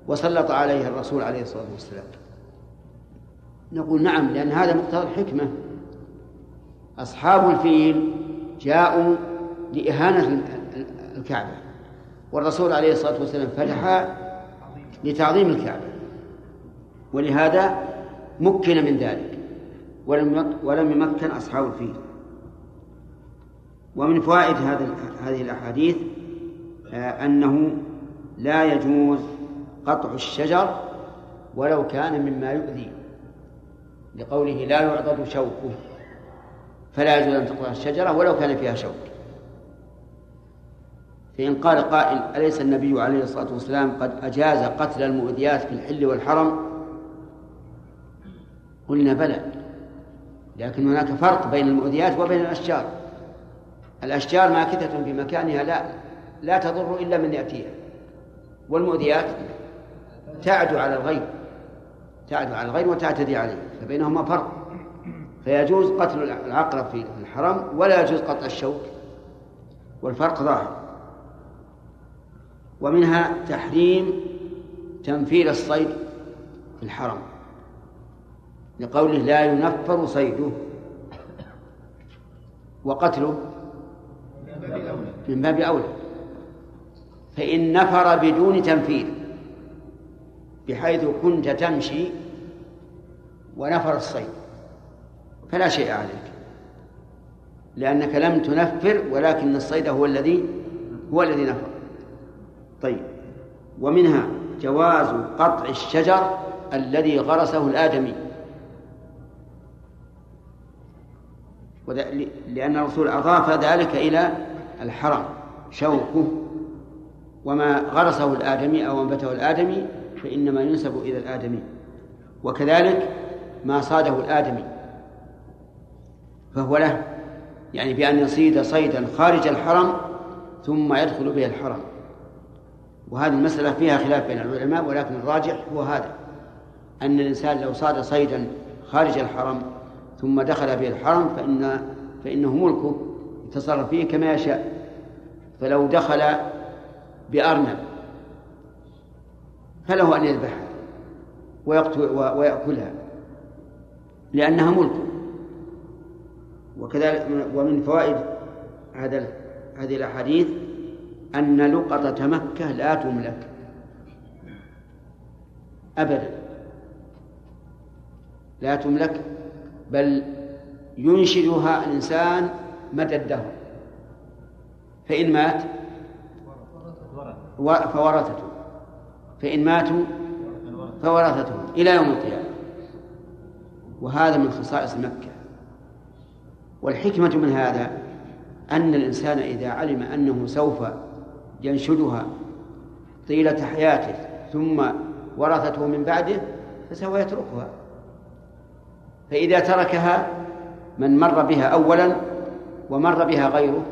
وسلط عليها الرسول عليه الصلاة والسلام. نقول نعم لأن هذا مقتضى الحكمة. أصحاب الفيل جاءوا لإهانة الكعبة والرسول عليه الصلاة والسلام فتح لتعظيم الكعبة. ولهذا مكن من ذلك. ولم ولم يمكن أصحاب الفيل. ومن فوائد هذه الأحاديث آه، أنه لا يجوز قطع الشجر ولو كان مما يؤذي. لقوله لا يعضد شوكه فلا يجوز أن تقطع الشجرة ولو كان فيها شوك. فإن قال قائل أليس النبي عليه الصلاة والسلام قد أجاز قتل المؤذيات في الحل والحرم؟ قلنا بلى. لكن هناك فرق بين المؤذيات وبين الأشجار. الأشجار ماكثة في مكانها لا لا تضر إلا من يأتيها. والمؤذيات تعدو على الغير تعدو على الغير وتعتدي عليه فبينهما فرق. فيجوز قتل العقرب في الحرم ولا يجوز قطع الشوك. والفرق ظاهر. ومنها تحريم تنفيذ الصيد في الحرم. لقوله لا ينفر صيده. وقتله من باب أولى. فإن نفر بدون تنفيذ بحيث كنت تمشي ونفر الصيد. فلا شيء عليك لأنك لم تنفر ولكن الصيد هو الذي هو الذي نفر. طيب ومنها جواز قطع الشجر الذي غرسه الآدمي. لأن الرسول أضاف ذلك إلى الحرم شوكه. وما غرسه الآدمي أو أنبته الآدمي فإنما ينسب إلى الآدمي. وكذلك ما صاده الآدمي فهو له يعني بأن يصيد صيدا خارج الحرم ثم يدخل به الحرم. وهذه المسألة فيها خلاف بين العلماء ولكن الراجح هو هذا أن الإنسان لو صاد صيدا خارج الحرم ثم دخل به الحرم فإن فإنه ملكه يتصرف فيه كما يشاء. فلو دخل بأرنب فله أن يذبحها ويأكلها لأنها ملكه وكذلك ومن فوائد هذا هذه الأحاديث أن لقطة مكة لا تملك أبدا. لا تملك بل ينشدها الإنسان مدى الدهر. فإن مات فورثته. فإن ماتوا فورثته إلى يوم القيامة. وهذا من خصائص مكة. والحكمة من هذا أن الإنسان إذا علم أنه سوف ينشدها طيلة حياته ثم ورثته من بعده فسوف يتركها. فإذا تركها من مر بها أولا ومر بها غيره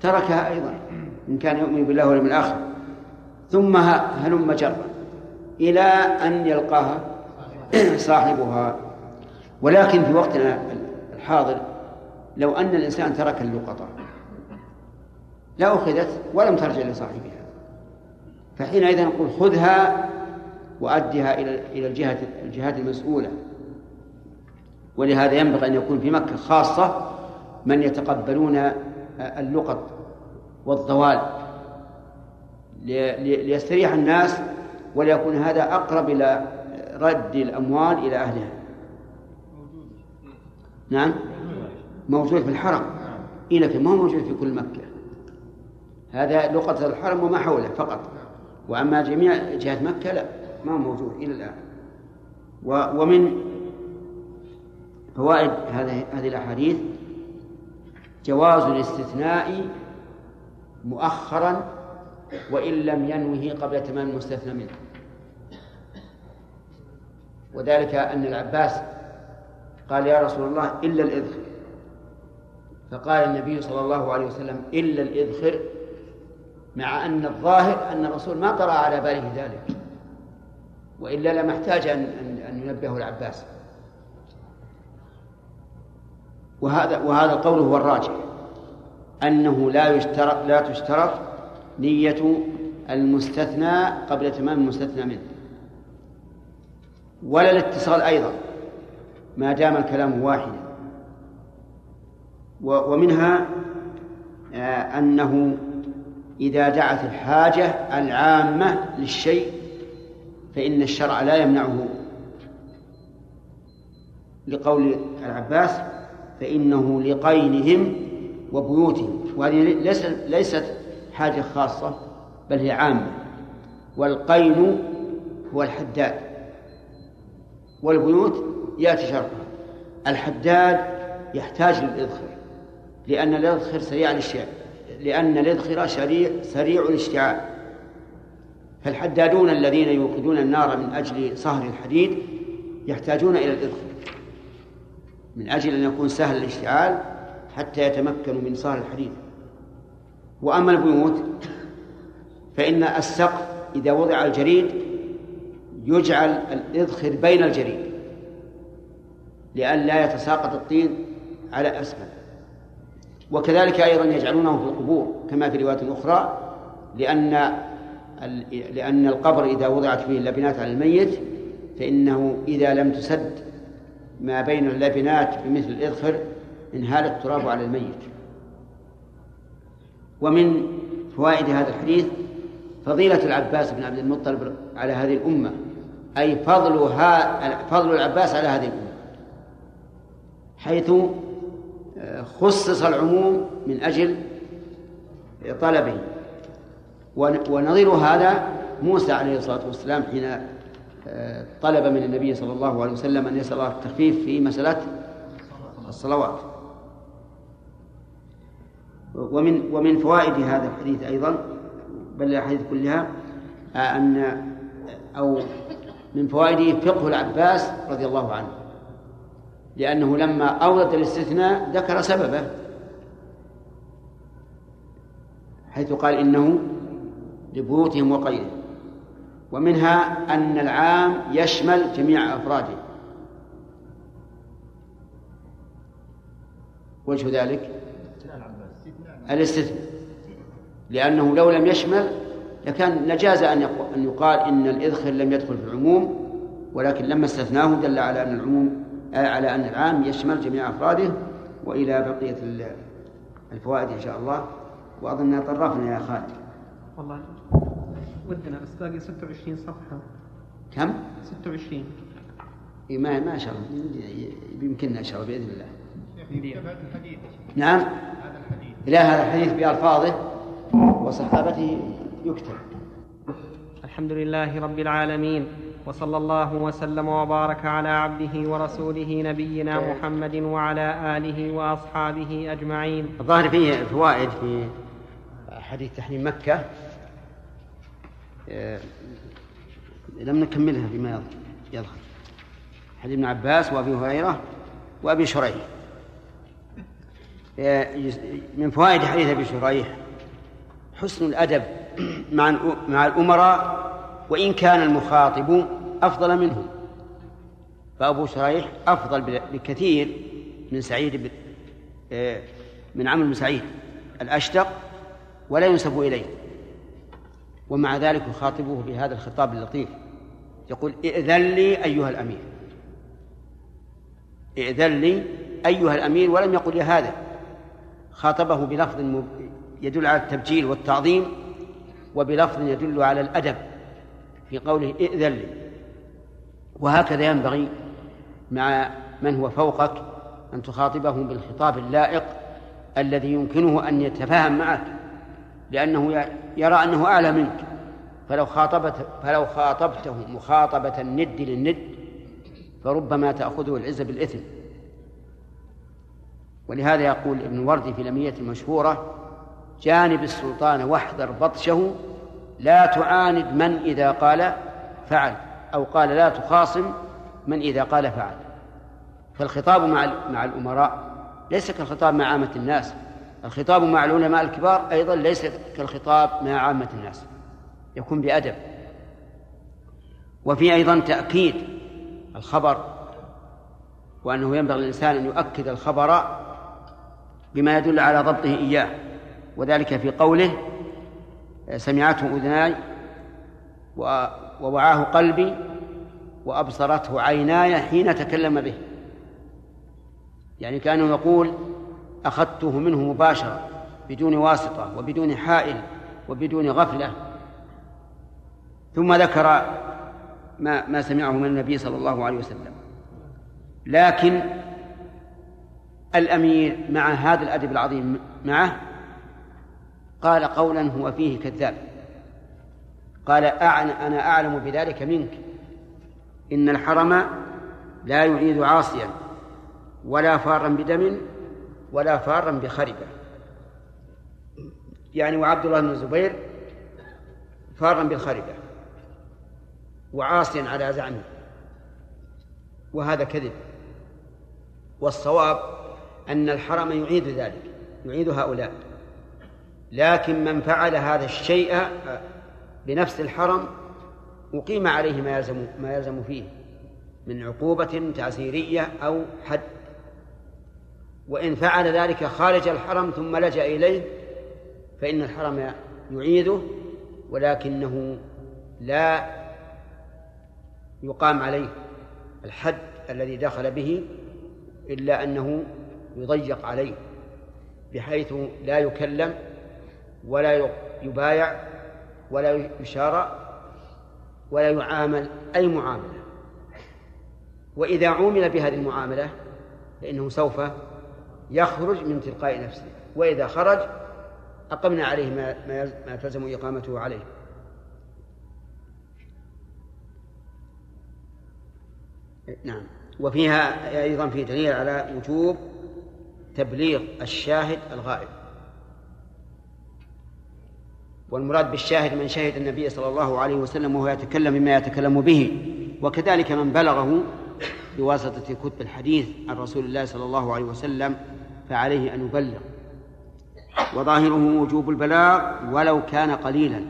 تركها أيضا إن كان يؤمن بالله واليوم الآخر. ثم هلم جرا إلى أن يلقاها [CLEARS THROAT] صاحبها. ولكن في وقتنا الحاضر لو أن الإنسان ترك اللقطة لا أخذت ولم ترجع لصاحبها فحينئذ نقول خذها وأدها إلى إلى الجهة الجهات المسؤولة. ولهذا ينبغي أن يكون في مكة خاصة من يتقبلون اللقط والضوال ليستريح الناس وليكون هذا أقرب إلى رد الأموال إلى أهلها. نعم؟ موجود في الحرم. إيه لكن ما هو موجود في كل مكة. هذا لقطة الحرم وما حوله فقط. وأما جميع جهة مكة لا ما هو موجود إلى الآن. ومن فوائد هذه هذه الأحاديث جواز الاستثناء مؤخرا وإن لم ينوه قبل تمام المستثنى منه. وذلك أن العباس قال يا رسول الله إلا الإذخر. فقال النبي صلى الله عليه وسلم إلا الإذخر. مع أن الظاهر أن الرسول ما طرأ على باله ذلك. وإلا لما احتاج أن أن ينبهه العباس. وهذا وهذا القول هو الراجح. أنه لا يشترط لا تشترط نية المستثنى قبل تمام المستثنى منه. ولا الاتصال أيضا ما دام الكلام واحدا. ومنها آه، أنه إذا دعت الحاجة العامة للشيء فإن الشرع لا يمنعه. لقول العباس فإنه لقينهم وبيوتهم. وهذه ليست حاجة خاصة بل هي عامة. والقين هو الحداد. والبيوت يأتي شرطها الحداد يحتاج للإذخر لأن الإذخر سريع الاشتعال لأن الإذخر سريع سريع الاشتعال. فالحدادون الذين يوقدون النار من أجل صهر الحديد يحتاجون إلى الإذخر من أجل أن يكون سهل الاشتعال حتى يتمكنوا من صهر الحديد وأما البيوت فإن السقف إذا وضع الجريد يجعل الإذخر بين الجريد لئلا يتساقط الطين على أسفل. وكذلك أيضا يجعلونه في القبور كما في رواية أخرى لأن لأن القبر إذا وضعت فيه اللبنات على الميت فإنه إذا لم تسد ما بين اللبنات بمثل الإذخر انهال التراب على الميت. ومن فوائد هذا الحديث فضيلة العباس بن عبد المطلب على هذه الأمة أي فضلها فضل العباس على هذه الأمة حيث آه، خصص العموم من أجل طلبه. ونظير هذا موسى عليه الصلاة والسلام حين طلب من النبي صلى الله عليه وسلم أن يسأل الله التخفيف في مسألة الصلوات. ومن ومن فوائد هذا الحديث أيضا بل الأحاديث كلها أن أو من فوائده فقه العباس رضي الله عنه لأنه لما أورد الاستثناء ذكر سببه حيث قال إنه لبيوتهم وقيلهم ومنها أن العام يشمل جميع أفراده. وجه ذلك الاستثناء. لأنه لو لم يشمل لكان نجاز أن يقال إن الإذخر لم يدخل في العموم ولكن لما استثناه دل على أن العموم على أن العام يشمل جميع أفراده وإلى بقية ال- الفوائد إن شاء الله. وأظننا طرفنا يا خالد. والله. ودنا بس باقي 26 صفحة. كم؟ 26 إيه ما ما شاء الله. يمكننا إن شاء الله بإذن الله. الحديث. نعم. هذا الحديث. إلى هذا الحديث بألفاظه وصحابته يكتب. الحمد لله رب العالمين وصلى الله وسلم وبارك على عبده ورسوله نبينا محمد وعلى آله وأصحابه أجمعين. الظاهر فيه فوائد في حديث تحريم مكة. لم نكملها فيما يظهر. حديث ابن عباس وأبي هريرة وأبي شريح. يس- من فوائد حديث أبي شريح حسن الأدب [CLEARS THROAT] مع مع الأمراء وإن كان المخاطب أفضل منهم فأبو شريح أفضل بكثير من سعيد آه، من عمرو بن سعيد الأشتق ولا ينسب إليه. ومع ذلك يخاطبه بهذا الخطاب اللطيف. يقول ائذن لي أيها الأمير. ائذن لي أيها الأمير. ولم يقل يا هذا. خاطبه بلفظ يدل على التبجيل والتعظيم وبلفظ يدل على الأدب في قوله ائذن لي. وهكذا ينبغي مع من هو فوقك أن تخاطبه بالخطاب اللائق الذي يمكنه أن يتفاهم معك. لأنه ي- يرى أنه أعلى منك. فلو خاطبت فلو خاطبته مخاطبة الند للند فربما تأخذه العزه بالإثم. ولهذا يقول ابن وردي في الأمية المشهورة جانب السلطان واحذر بطشه لا تعاند من إذا قال فعل أو قال لا تخاصم من إذا قال فعل. فالخطاب مع مع الأمراء ليس كالخطاب مع عامة الناس. الخطاب مع العلماء الكبار أيضا ليس كالخطاب مع عامة الناس يكون بأدب. وفي أيضا تأكيد الخبر وأنه ينبغي للإنسان أن يؤكد الخبر بما يدل على ضبطه إياه. وذلك في قوله سمعته أذناي ووعاه قلبي وأبصرته عيناي حين تكلم به. يعني كأنه يقول أخذته منه مباشرة بدون واسطة وبدون حائل وبدون غفلة. ثم ذكر ما ما سمعه من النبي صلى الله عليه وسلم. لكن الأمير مع هذا الأدب العظيم معه قال قولا هو فيه كذاب. قال أنا أعلم بذلك منك. إن الحرم لا يعيد عاصيا ولا فارا بدم ولا فارا بخربة. يعني وعبد الله بن الزبير فارا بالخربة وعاصيا على زعمه. وهذا كذب. والصواب أن الحرم يعيد ذلك يعيد هؤلاء. لكن من فعل هذا الشيء بنفس الحرم أقيم عليه ما يلزم ما يلزم فيه من عقوبة تعزيرية أو حد وإن فعل ذلك خارج الحرم ثم لجأ إليه فإن الحرم يعيده ولكنه لا يقام عليه الحد الذي دخل به إلا أنه يضيق عليه بحيث لا يكلم ولا يبايع ولا يشارى ولا يعامل أي معاملة. وإذا عومل بهذه المعاملة فإنه سوف يخرج من تلقاء نفسه وإذا خرج أقمنا عليه ما ما تلزم إقامته عليه. نعم. وفيها أيضا في دليل على وجوب تبليغ الشاهد الغائب. والمراد بالشاهد من شهد النبي صلى الله عليه وسلم وهو يتكلم بما يتكلم به وكذلك من بلغه بواسطة كتب الحديث عن رسول الله صلى الله عليه وسلم فعليه أن يبلغ. وظاهره وجوب البلاغ ولو كان قليلا.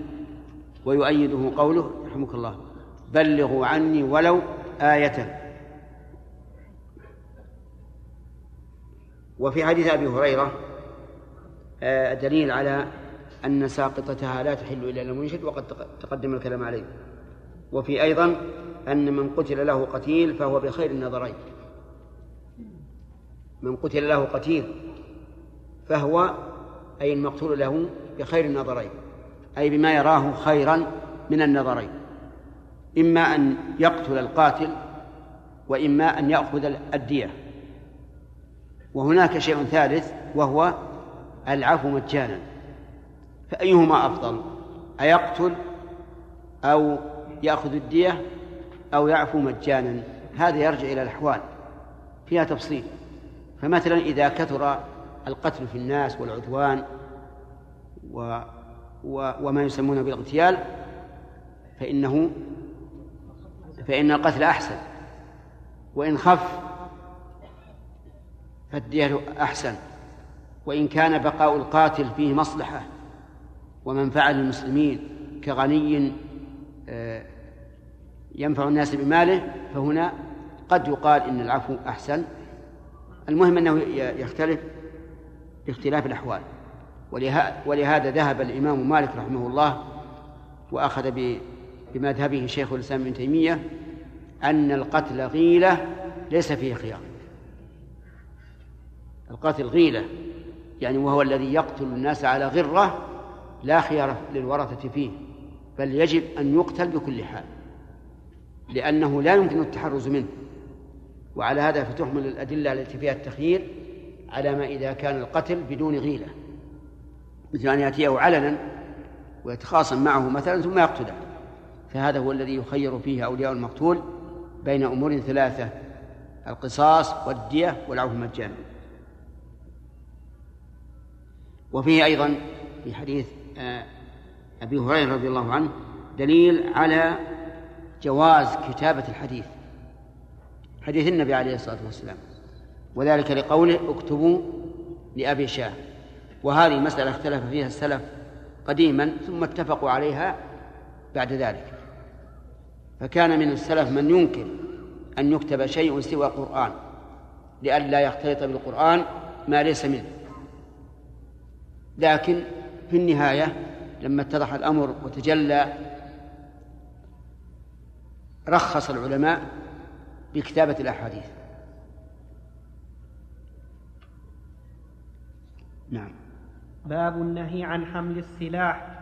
ويؤيده قوله رحمك الله بلغوا عني ولو آية. وفي حديث أبي هريرة آه، دليل على أن ساقطتها لا تحل إلا المنشد وقد تق- تقدم الكلام عليه. وفي أيضا أن من قتل له قتيل فهو بخير النظرين. من قتل له قتيل فهو أي المقتول له بخير النظرين أي بما يراه خيرا من النظرين إما أن يقتل القاتل وإما أن يأخذ الدية. وهناك شيء ثالث وهو العفو مجانا. فأيهما أفضل؟ أيقتل أو يأخذ الدية أو يعفو مجانا؟ هذا يرجع إلى الأحوال فيها تفصيل. فمثلا إذا كثر القتل في الناس والعدوان و و وما يسمونه بالاغتيال فإنه فإن القتل أحسن. وإن خف فالدية أحسن. وإن كان بقاء القاتل فيه مصلحة ومنفعة للمسلمين كغني آه، ينفع الناس بماله فهنا قد يقال إن العفو أحسن. المهم أنه يختلف باختلاف الأحوال. ولهذا ذهب الإمام مالك رحمه الله وأخذ بمذهبه شيخ الإسلام ابن تيمية أن القتل غيلة ليس فيه خيار. القتل غيلة يعني وهو الذي يقتل الناس على غرة لا خيار للورثة فيه بل يجب أن يقتل بكل حال لأنه لا يمكن التحرز منه. وعلى هذا فتحمل الأدلة التي فيها التخيير على ما إذا كان القتل بدون غيلة مثل أن يأتيه علنا ويتخاصم معه مثلا ثم يقتله. فهذا هو الذي يخير فيه أولياء المقتول بين أمور ثلاثة القصاص والدية والعفو مجانا. وفيه أيضا في حديث آه، أبي هريرة رضي الله عنه دليل على جواز كتابة الحديث. حديث النبي عليه الصلاة والسلام. وذلك لقوله اكتبوا لأبي شاه. وهذه مسألة اختلف فيها السلف قديما ثم اتفقوا عليها بعد ذلك. فكان من السلف من ينكر أن يكتب شيء سوى القرآن لئلا يختلط بالقرآن ما ليس منه. لكن في النهاية لما اتضح الأمر وتجلى رخص العلماء بكتابة الأحاديث. نعم. باب النهي عن حمل السلاح.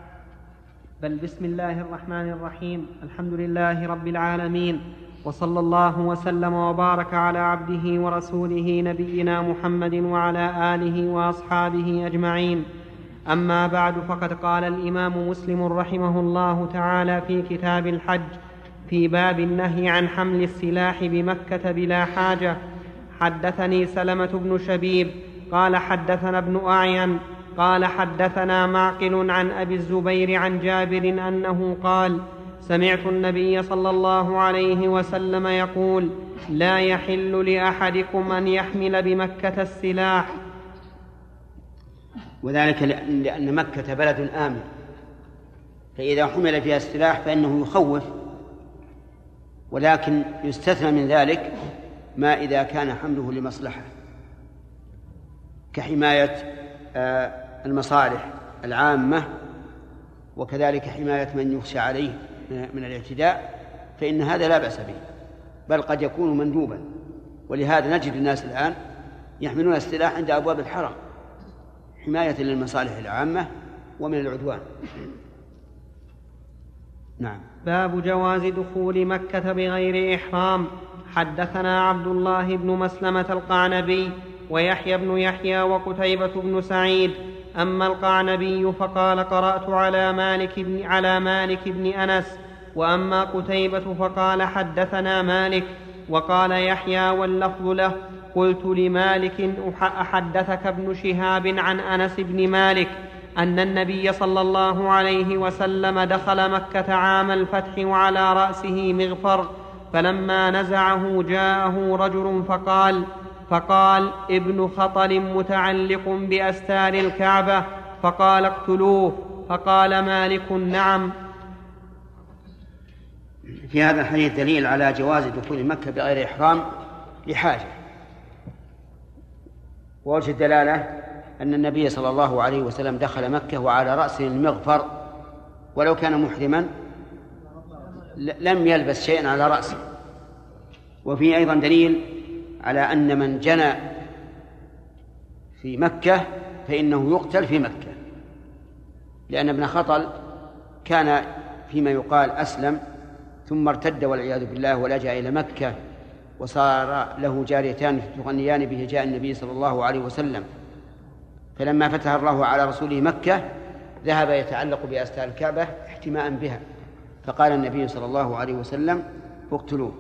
بل بسم الله الرحمن الرحيم. الحمد لله رب العالمين. وصلى الله وسلم وبارك على عبده ورسوله نبينا محمد وعلى آله وأصحابه أجمعين. أما بعد فقد قال الإمام مسلم رحمه الله تعالى في كتاب الحج في باب النهي عن حمل السلاح بمكة بلا حاجة. حدثني سلمة بن شبيب قال حدثنا ابن أعين قال حدثنا معقل عن أبي الزبير عن جابر أنه قال سمعت النبي صلى الله عليه وسلم يقول لا يحل لأحدكم أن يحمل بمكة السلاح. وذلك لأن مكة بلد آمن فإذا حمل فيها السلاح فإنه يخوف ولكن يستثنى من ذلك ما إذا كان حمله لمصلحة كحماية آه، المصالح العامة وكذلك حماية من يخشى عليه من الاعتداء فإن هذا لا بأس به بل قد يكون مندوبا. ولهذا نجد الناس الآن يحملون السلاح عند أبواب الحرم حماية للمصالح العامة ومن العدوان. نعم. باب جواز دخول مكة بغير إحرام. حدثنا عبد الله بن مسلمة القعنبي ويحيى بن يحيى وقتيبة بن سعيد. أما القعنبي فقال قرأت على مالك بن على مالك بن أنس. وأما قتيبة فقال حدثنا مالك. وقال يحيى واللفظ له قلت لمالك أحدثك ابن شهاب عن أنس بن مالك. أن النبي صلى الله عليه وسلم دخل مكة عام الفتح وعلى رأسه مغفر فلما نزعه جاءه رجل فقال فقال ابن خطل متعلق بأستار الكعبة. فقال اقتلوه. فقال مالك نعم. في هذا الحديث دليل على جواز دخول مكة بغير إحرام لحاجة. ووجه الدلالة أن النبي صلى الله عليه وسلم دخل مكة وعلى راسه المغفر ولو كان محرما لم يلبس شيئا على رأسه. وفي أيضا دليل على أن من جنى في مكة فإنه يقتل في مكة. لأن ابن خطل كان فيما يقال أسلم ثم ارتد والعياذ بالله ولجأ إلى مكة وصار له جاريتان تغنيان به جاء النبي صلى الله عليه وسلم. فلما فتح الله على رسوله مكة ذهب يتعلق بأستار الكعبة احتماء بها. فقال النبي صلى الله عليه وسلم اقتلوه.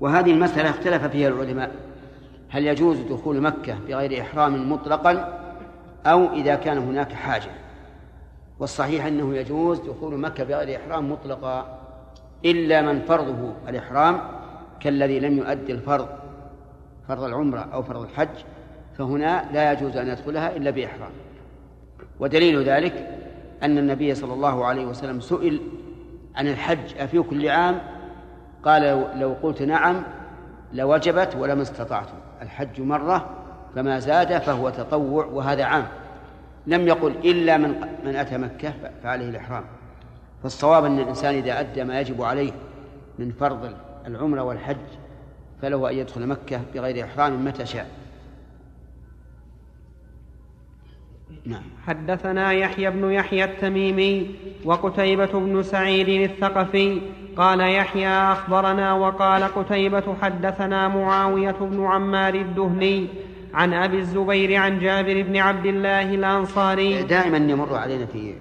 وهذه المسألة اختلف فيها العلماء. هل يجوز دخول مكة بغير إحرام مطلقا أو إذا كان هناك حاجة؟ والصحيح أنه يجوز دخول مكة بغير إحرام مطلقا إلا من فرضه الإحرام كالذي لم يؤدي الفرض فرض العمرة أو فرض الحج فهنا لا يجوز أن يدخلها إلا بإحرام. ودليل ذلك أن النبي صلى الله عليه وسلم سئل عن الحج أفي كل عام قال لو قلت نعم لوجبت ولما استطعتم الحج مرة فما زاد فهو تطوع وهذا عام. لم يقل إلا من من أتى مكة فعليه الإحرام. فالصواب أن الإنسان إذا أدى ما يجب عليه من فرض العمرة والحج فله أن يدخل مكة بغير إحرام متى شاء. نعم. حدثنا يحيى بن يحيى التميمي وقتيبة بن سعيد الثقفي قال يحيى أخبرنا وقال قتيبة حدثنا معاوية بن عمار الدهني عن أبي الزبير عن جابر بن عبد الله الأنصاري. دائما يمر علينا في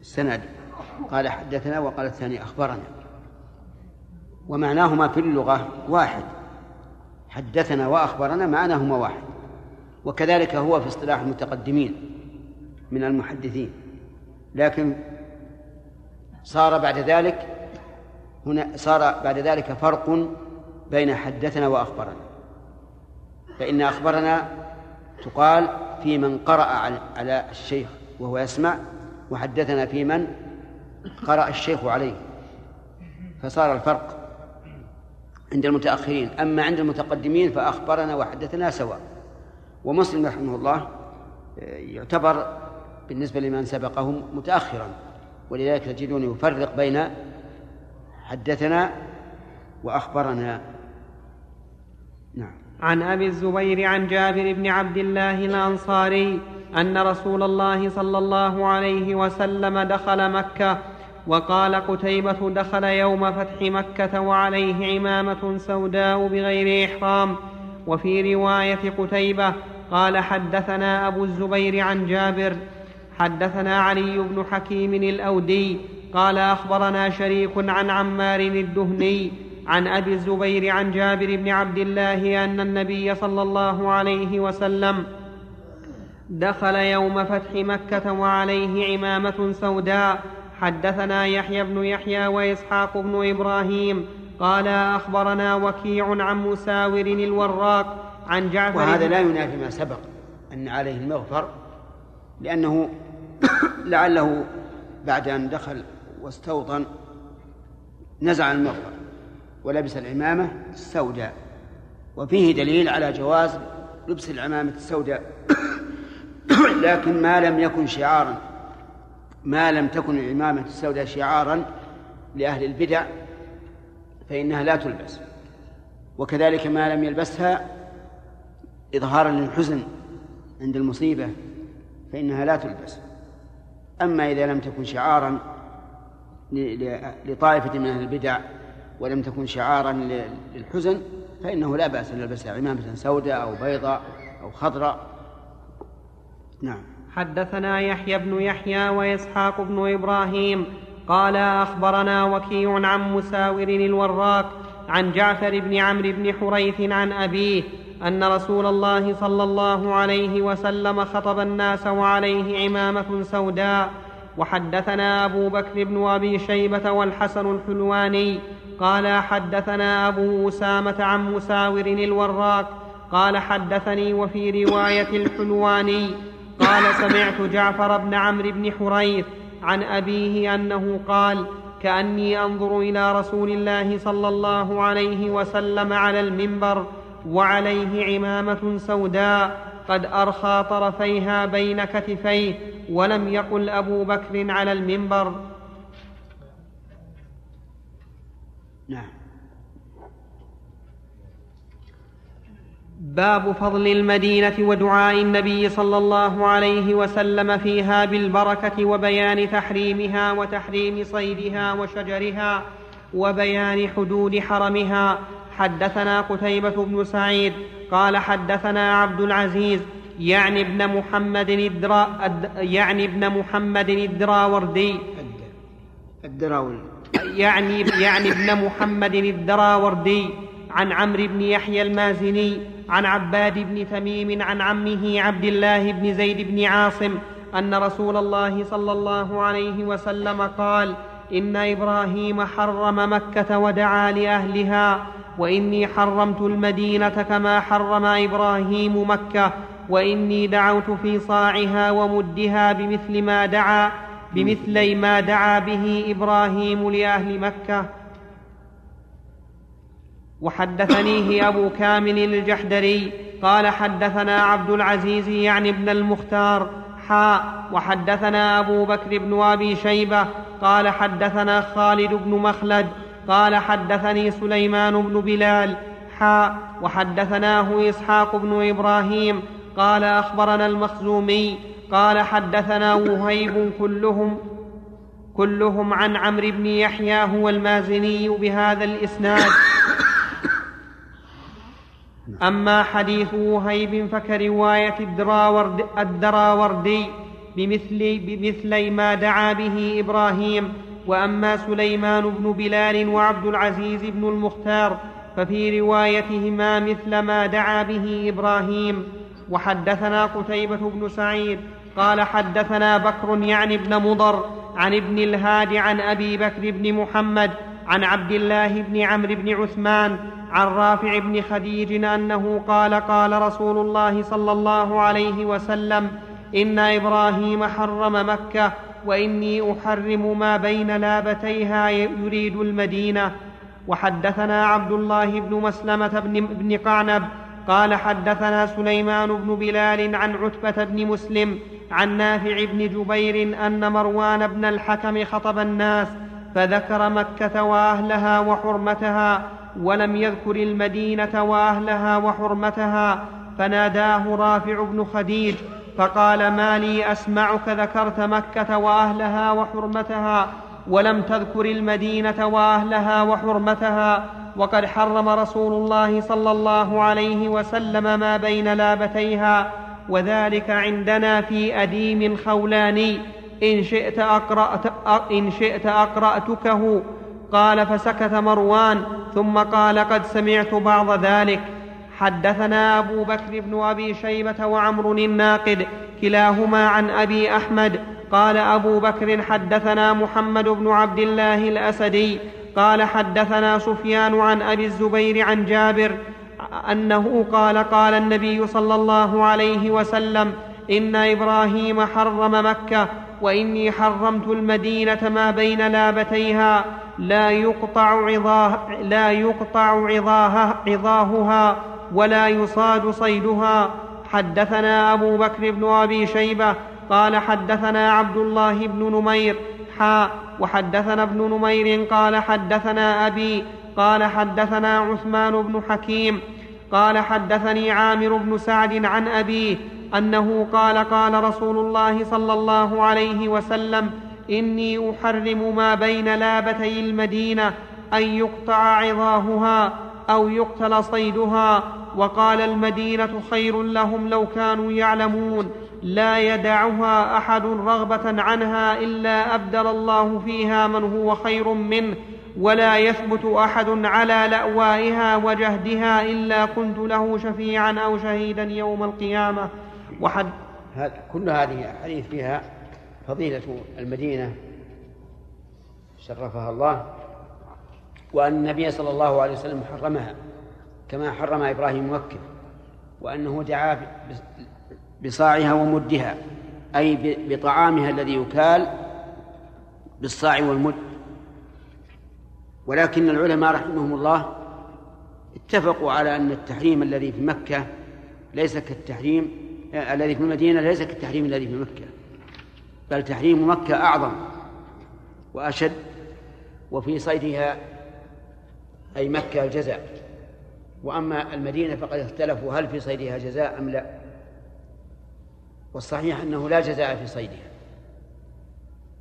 السند. قال حدثنا وقال الثاني أخبرنا. ومعناهما في اللغة واحد. حدثنا وأخبرنا معناهما واحد. وكذلك هو في اصطلاح المتقدمين. من المحدثين. لكن صار بعد ذلك هنا صار بعد ذلك فرق بين حدثنا وأخبرنا. فإن أخبرنا تقال في من قرأ على الشيخ وهو يسمع وحدثنا في من قرأ الشيخ عليه. فصار الفرق عند المتأخرين. أما عند المتقدمين فأخبرنا وحدثنا سواء. ومسلم رحمه الله يعتبر بالنسبة لمن سبقهم متأخرا ولذلك تجدون يفرق بين حدثنا وأخبرنا. نعم. عن أبي الزبير عن جابر بن عبد الله الأنصاري أن رسول الله صلى الله عليه وسلم دخل مكة وقال قتيبة دخل يوم فتح مكة وعليه عمامة سوداء بغير إحرام. وفي رواية قتيبة قال حدثنا أبو الزبير عن جابر حدثنا علي بن حكيم الأودي قال أخبرنا شريك عن عمار الدهني عن أبي الزبير عن جابر بن عبد الله أن النبي صلى الله عليه وسلم دخل يوم فتح مكة وعليه عمامة سوداء. حدثنا يحيى بن يحيى وإسحاق بن إبراهيم قال أخبرنا وكيع عن مساور الوراق عن جعفر وهذا لا ينافي ما سبق أن عليه المغفر لأنه لعله بعد أن دخل واستوطن نزع المغفر ولبس العمامة السوداء. وفيه دليل على جواز لبس العمامة السوداء. [COUGHS] لكن ما لم يكن شعارا ما لم تكن العمامة السوداء شعارا لأهل البدع فإنها لا تلبس. وكذلك ما لم يلبسها إظهارا للحزن عند المصيبة فإنها لا تلبس. أما إذا لم تكن شعارا لطائفة من أهل البدع ولم تكن شعارا للحزن فإنه لا بأس أن يلبسها عمامة سوداء أو بيضاء أو خضراء. نعم. حدثنا يحيى بن يحيى وإسحاق بن إبراهيم قال أخبرنا وكيع عن مساور الوراق عن جعفر بن عمرو بن حريث عن أبيه أن رسول الله صلى الله عليه وسلم خطب الناس وعليه عمامة سوداء وحدثنا أبو بكر بن أبي شيبة والحسن الحلواني قال حدثنا أبو أسامة عن مساور الوراق قال حدثني وفي رواية الحلواني قال سمعت جعفر بن عمرو بن حريث عن أبيه أنه قال كأني أنظر إلى رسول الله صلى الله عليه وسلم على المنبر وعليه عمامة سوداء قد أرخى طرفيها بين كتفيه ولم يقل أبو بكر على المنبر. نعم. باب فضل المدينة ودعاء النبي صلى الله عليه وسلم فيها بالبركة وبيان تحريمها وتحريم صيدها وشجرها وبيان حدود حرمها حدثنا قتيبة بن سعيد قال حدثنا عبد العزيز يعني ابن محمد الدرا يعني ابن محمد الدراوردي الدراوردي يعني يعني ابن محمد الدراوردي عن عمرو بن يحيى المازني عن عباد بن تميم عن عمه عبد الله بن زيد بن عاصم أن رسول الله صلى الله عليه وسلم قال إن إبراهيم حرم مكة ودعا لأهلها وإني حرمت المدينة كما حرم إبراهيم مكة وإني دعوت في صاعها ومدها بمثل ما دعا بمثلي ما دعا به إبراهيم لأهل مكة. وحدثنيه أبو كامل الجحدري قال حدثنا عبد العزيز يعني ابن المختار حاء وحدثنا أبو بكر بن أبي شيبة قال حدثنا خالد بن مخلد قال حدثني سليمان بن بلال حاء وحدثناه إسحاق بن إبراهيم قال أخبرنا المخزومي قال حدثنا وهيب كلهم كلهم عن عمرو بن يحيى هو المازني بهذا الإسناد. أما حديث وهيب فكرواية الدراورد الدراوردي بمثل بمثل ما دعا به إبراهيم وأما سليمان بن بلال وعبد العزيز بن المختار ففي روايتهما مثل ما دعا به إبراهيم. وحدثنا قتيبة بن سعيد قال حدثنا بكر يعني ابن مضر عن ابن الهاد عن أبي بكر بن محمد عن عبد الله بن عمرو بن عثمان عن رافع بن خديج أنه قال قال رسول الله صلى الله عليه وسلم إن إبراهيم حرم مكة وإني أحرم ما بين لابتيها يريد المدينة. وحدثنا عبد الله بن مسلمة بن, بن قعنب قال حدثنا سليمان بن بلال عن عتبة بن مسلم عن نافع بن جبير أن مروان بن الحكم خطب الناس فذكر مكة وأهلها وحرمتها ولم يذكر المدينة وأهلها وحرمتها فناداه رافع بن خديج فقال ما لي أسمعك ذكرت مكة وأهلها وحرمتها ولم تذكر المدينة وأهلها وحرمتها وقد حرم رسول الله صلى الله عليه وسلم ما بين لابتيها وذلك عندنا في أديم خولاني إن شئت, أقرأت إن شئت أقرأتكه قال فسكت مروان ثم قال قد سمعت بعض ذلك. حدثنا أبو بكر بن أبي شيبة وعمر الناقد كلاهما عن أبي أحمد. قال أبو بكر حدثنا محمد بن عبد الله الأسدي. قال حدثنا سفيان عن أبي الزبير عن جابر أنه قال قال النبي صلى الله عليه وسلم إن إبراهيم حرم مكة وإني حرمت المدينة ما بين لابتيها. لا يقطع عظاه لا يقطع عظاه عظاهها ولا يصاد صيدها. حدثنا أبو بكر بن أبي شيبة قال حدثنا عبد الله بن نمير. حاء وحدثنا ابن نمير قال حدثنا أبي قال حدثنا عثمان بن حكيم قال حدثني عامر بن سعد عن أبيه أنه قال قال رسول الله صلى الله عليه وسلم إني أحرم ما بين لابتي المدينة أن يقطع عظاهها أو يقتل صيدها وقال المدينة خير لهم لو كانوا يعلمون. لا يدعها أحد رغبة عنها إلا أبدل الله فيها من هو خير منه ولا يثبت أحد على لأوائها وجهدها إلا كنت له شفيعا أو شهيدا يوم القيامة. وحد كل هذه الحديث فيها فضيلة المدينة شرفها الله وأن النبي صلى الله عليه وسلم حرمها كما حرم إبراهيم مكة وأنه دعا بصاعها ومدها أي بطعامها الذي يكال بالصاع والمد. ولكن العلماء رحمهم الله اتفقوا على أن التحريم الذي في مكة ليس كالتحريم آه الذي في المدينة ليس كالتحريم الذي في مكة. بل تحريم مكة أعظم وأشد وفي صيدها أي مكة الجزاء. وأما المدينة فقد اختلفوا هل في صيدها جزاء أم لا. والصحيح أنه لا جزاء في صيدها.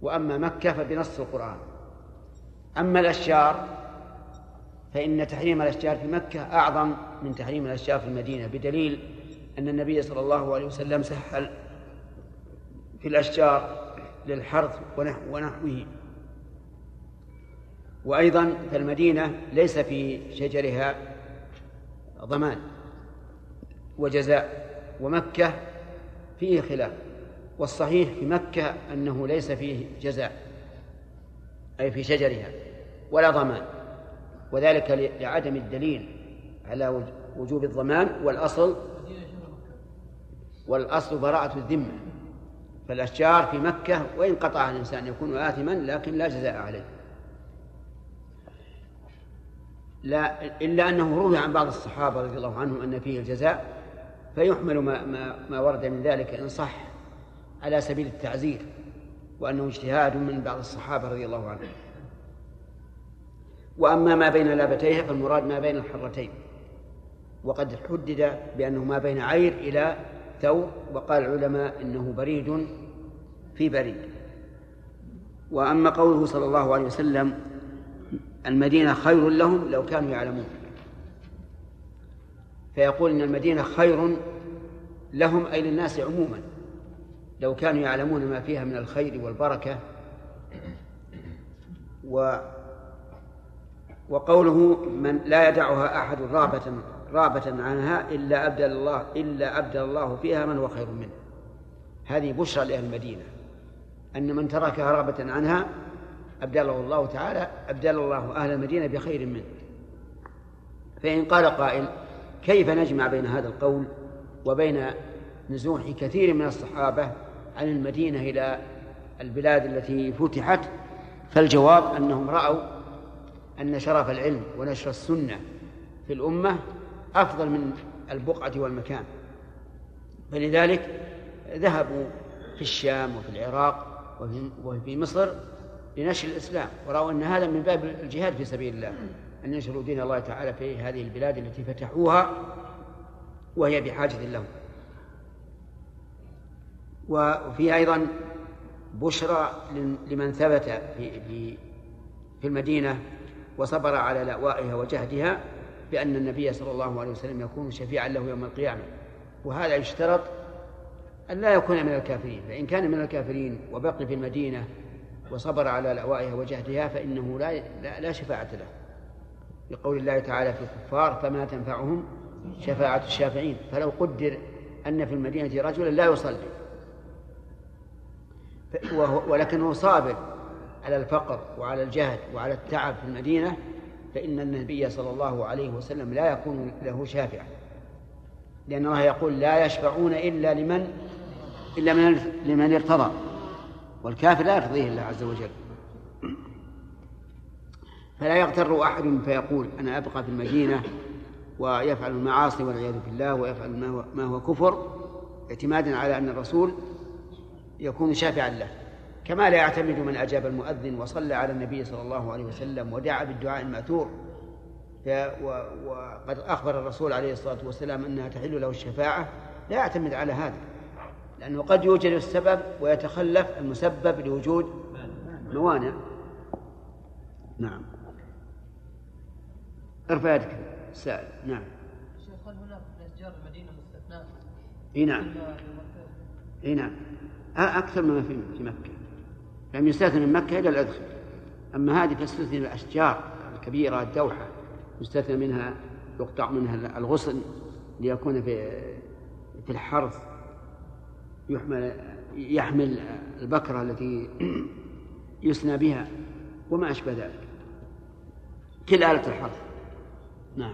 وأما مكة فبنص القرآن. أما الأشجار فإن تحريم الأشجار في مكة أعظم من تحريم الأشجار في المدينة بدليل أن النبي صلى الله عليه وسلم سهل في الأشجار للحرث ونحوه. وأيضا فالمدينة ليس في شجرها ضمان وجزاء ومكة فيه خلاف. والصحيح في مكة أنه ليس فيه جزاء أي في شجرها ولا ضمان. وذلك لعدم الدليل على وجوب الضمان والأصل والأصل براءة الذمة. فالأشجار في مكة وإن قطعها الإنسان يكون آثما لكن لا جزاء عليه. لا إلا أنه روي عن بعض الصحابة رضي الله عنهم أن فيه الجزاء فيحمل ما, ما, ما ورد من ذلك إن صح على سبيل التعزير وأنه اجتهاد من بعض الصحابة رضي الله عنهم. وأما ما بين لابتيها فالمراد ما بين الحرتين وقد حدد بأنه ما بين عير إلى ثوب وقال العلماء إنه بريد في بريد. وأما قوله صلى الله عليه وسلم المدينة خير لهم لو كانوا يعلمون. فيقول إن المدينة خير لهم أي للناس عموما لو كانوا يعلمون ما فيها من الخير والبركة. و وقوله من لا يدعها أحد رابة رابة عنها إلا أبدل الله إلا أبدل الله فيها من هو خير منه. هذه بشرى لأهل المدينة. أن من تركها رغبة عنها أبدله الله تعالى أبدل الله أهل المدينة بخير منه. فإن قال قائل كيف نجمع بين هذا القول وبين نزوح كثير من الصحابة عن المدينة إلى البلاد التي فتحت؟ فالجواب أنهم رأوا أن شرف العلم ونشر السنة في الأمة أفضل من البقعة والمكان. فلذلك ذهبوا في الشام وفي العراق وفي مصر لنشر الإسلام ورأوا أن هذا من باب الجهاد في سبيل الله أن ينشروا دين الله تعالى في هذه البلاد التي فتحوها وهي بحاجة لهم. وفي أيضا بشرى لمن ثبت في في في المدينة وصبر على لأوائها وجهدها بأن النبي صلى الله عليه وسلم يكون شفيعا له يوم القيامة. وهذا يشترط أن لا يكون من الكافرين. فإن كان من الكافرين وبقي في المدينة وصبر على لأوائها وجهدها فإنه لا لا, شفاعة له. لقول الله تعالى في الكفار فما تنفعهم شفاعة الشافعين. فلو قدر أن في المدينة رجلا لا يصلي. ولكنه صابر على الفقر وعلى الجهد وعلى التعب في المدينة فإن النبي صلى الله عليه وسلم لا يكون له شافعا لأن الله يقول لا يشفعون إلا لمن إلا من لمن ارتضى والكافر لا يرضيه الله عز وجل. فلا يغتر أحد فيقول أنا أبقى في المدينة ويفعل المعاصي والعياذ بالله ويفعل ما هو, ما هو كفر اعتمادا على أن الرسول يكون شافعا له. كما لا يعتمد من أجاب المؤذن وصلى على النبي صلى الله عليه وسلم ودعا بالدعاء المأثور. وقد أخبر الرسول عليه الصلاة والسلام أنها تحل له الشفاعة. لا يعتمد على هذا لأنه قد يوجد السبب ويتخلف المسبب لوجود موانع. نعم. ارفع يدك السائل نعم. شيخ هل هناك من أشجار المدينة مستثناء؟ إي نعم. إي نعم. أكثر مما في في مكة. لم يستثنى من مكة إلا الأدخل أما هذه تستثني الأشجار الكبيرة الدوحة يستثنى منها يقطع منها الغصن ليكون في في الحرث يحمل يحمل البكرة التي [CLEARS THROAT] يسنى بها وما أشبه ذلك. كل آلة الحرث. نعم.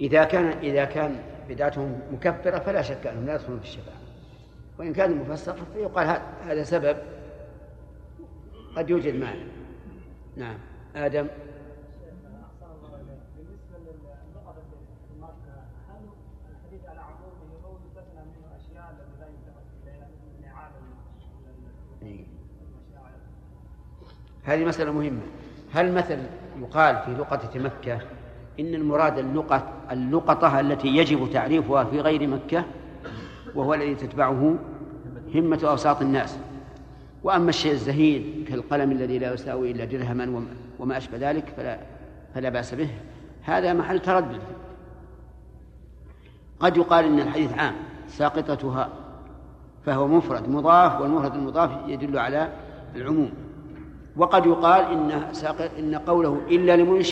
إذا كان إذا كان بدعتهم مكفرة فلا شك أنهم لا يدخلون في الشفاعة. وإن كان مفسقا فيقال هذا سبب قد يوجد مانع نعم. آدم. هذه مسألة مهمة. هل مثل يقال في لقطة مكة إن المراد اللقطة اللقطة التي يجب تعريفها في غير مكة وهو الذي تتبعه همة أوساط الناس. وأما الشيء الزهيد كالقلم الذي لا يساوي إلا درهما وما- وما أشبه ذلك فلا فلا بأس به. هذا محل تردد. قد يقال إن الحديث عام ساقطتها فهو مفرد مضاف والمفرد المضاف يدل على العموم. وقد يقال إن ساقط إن قوله إلا لمنشئ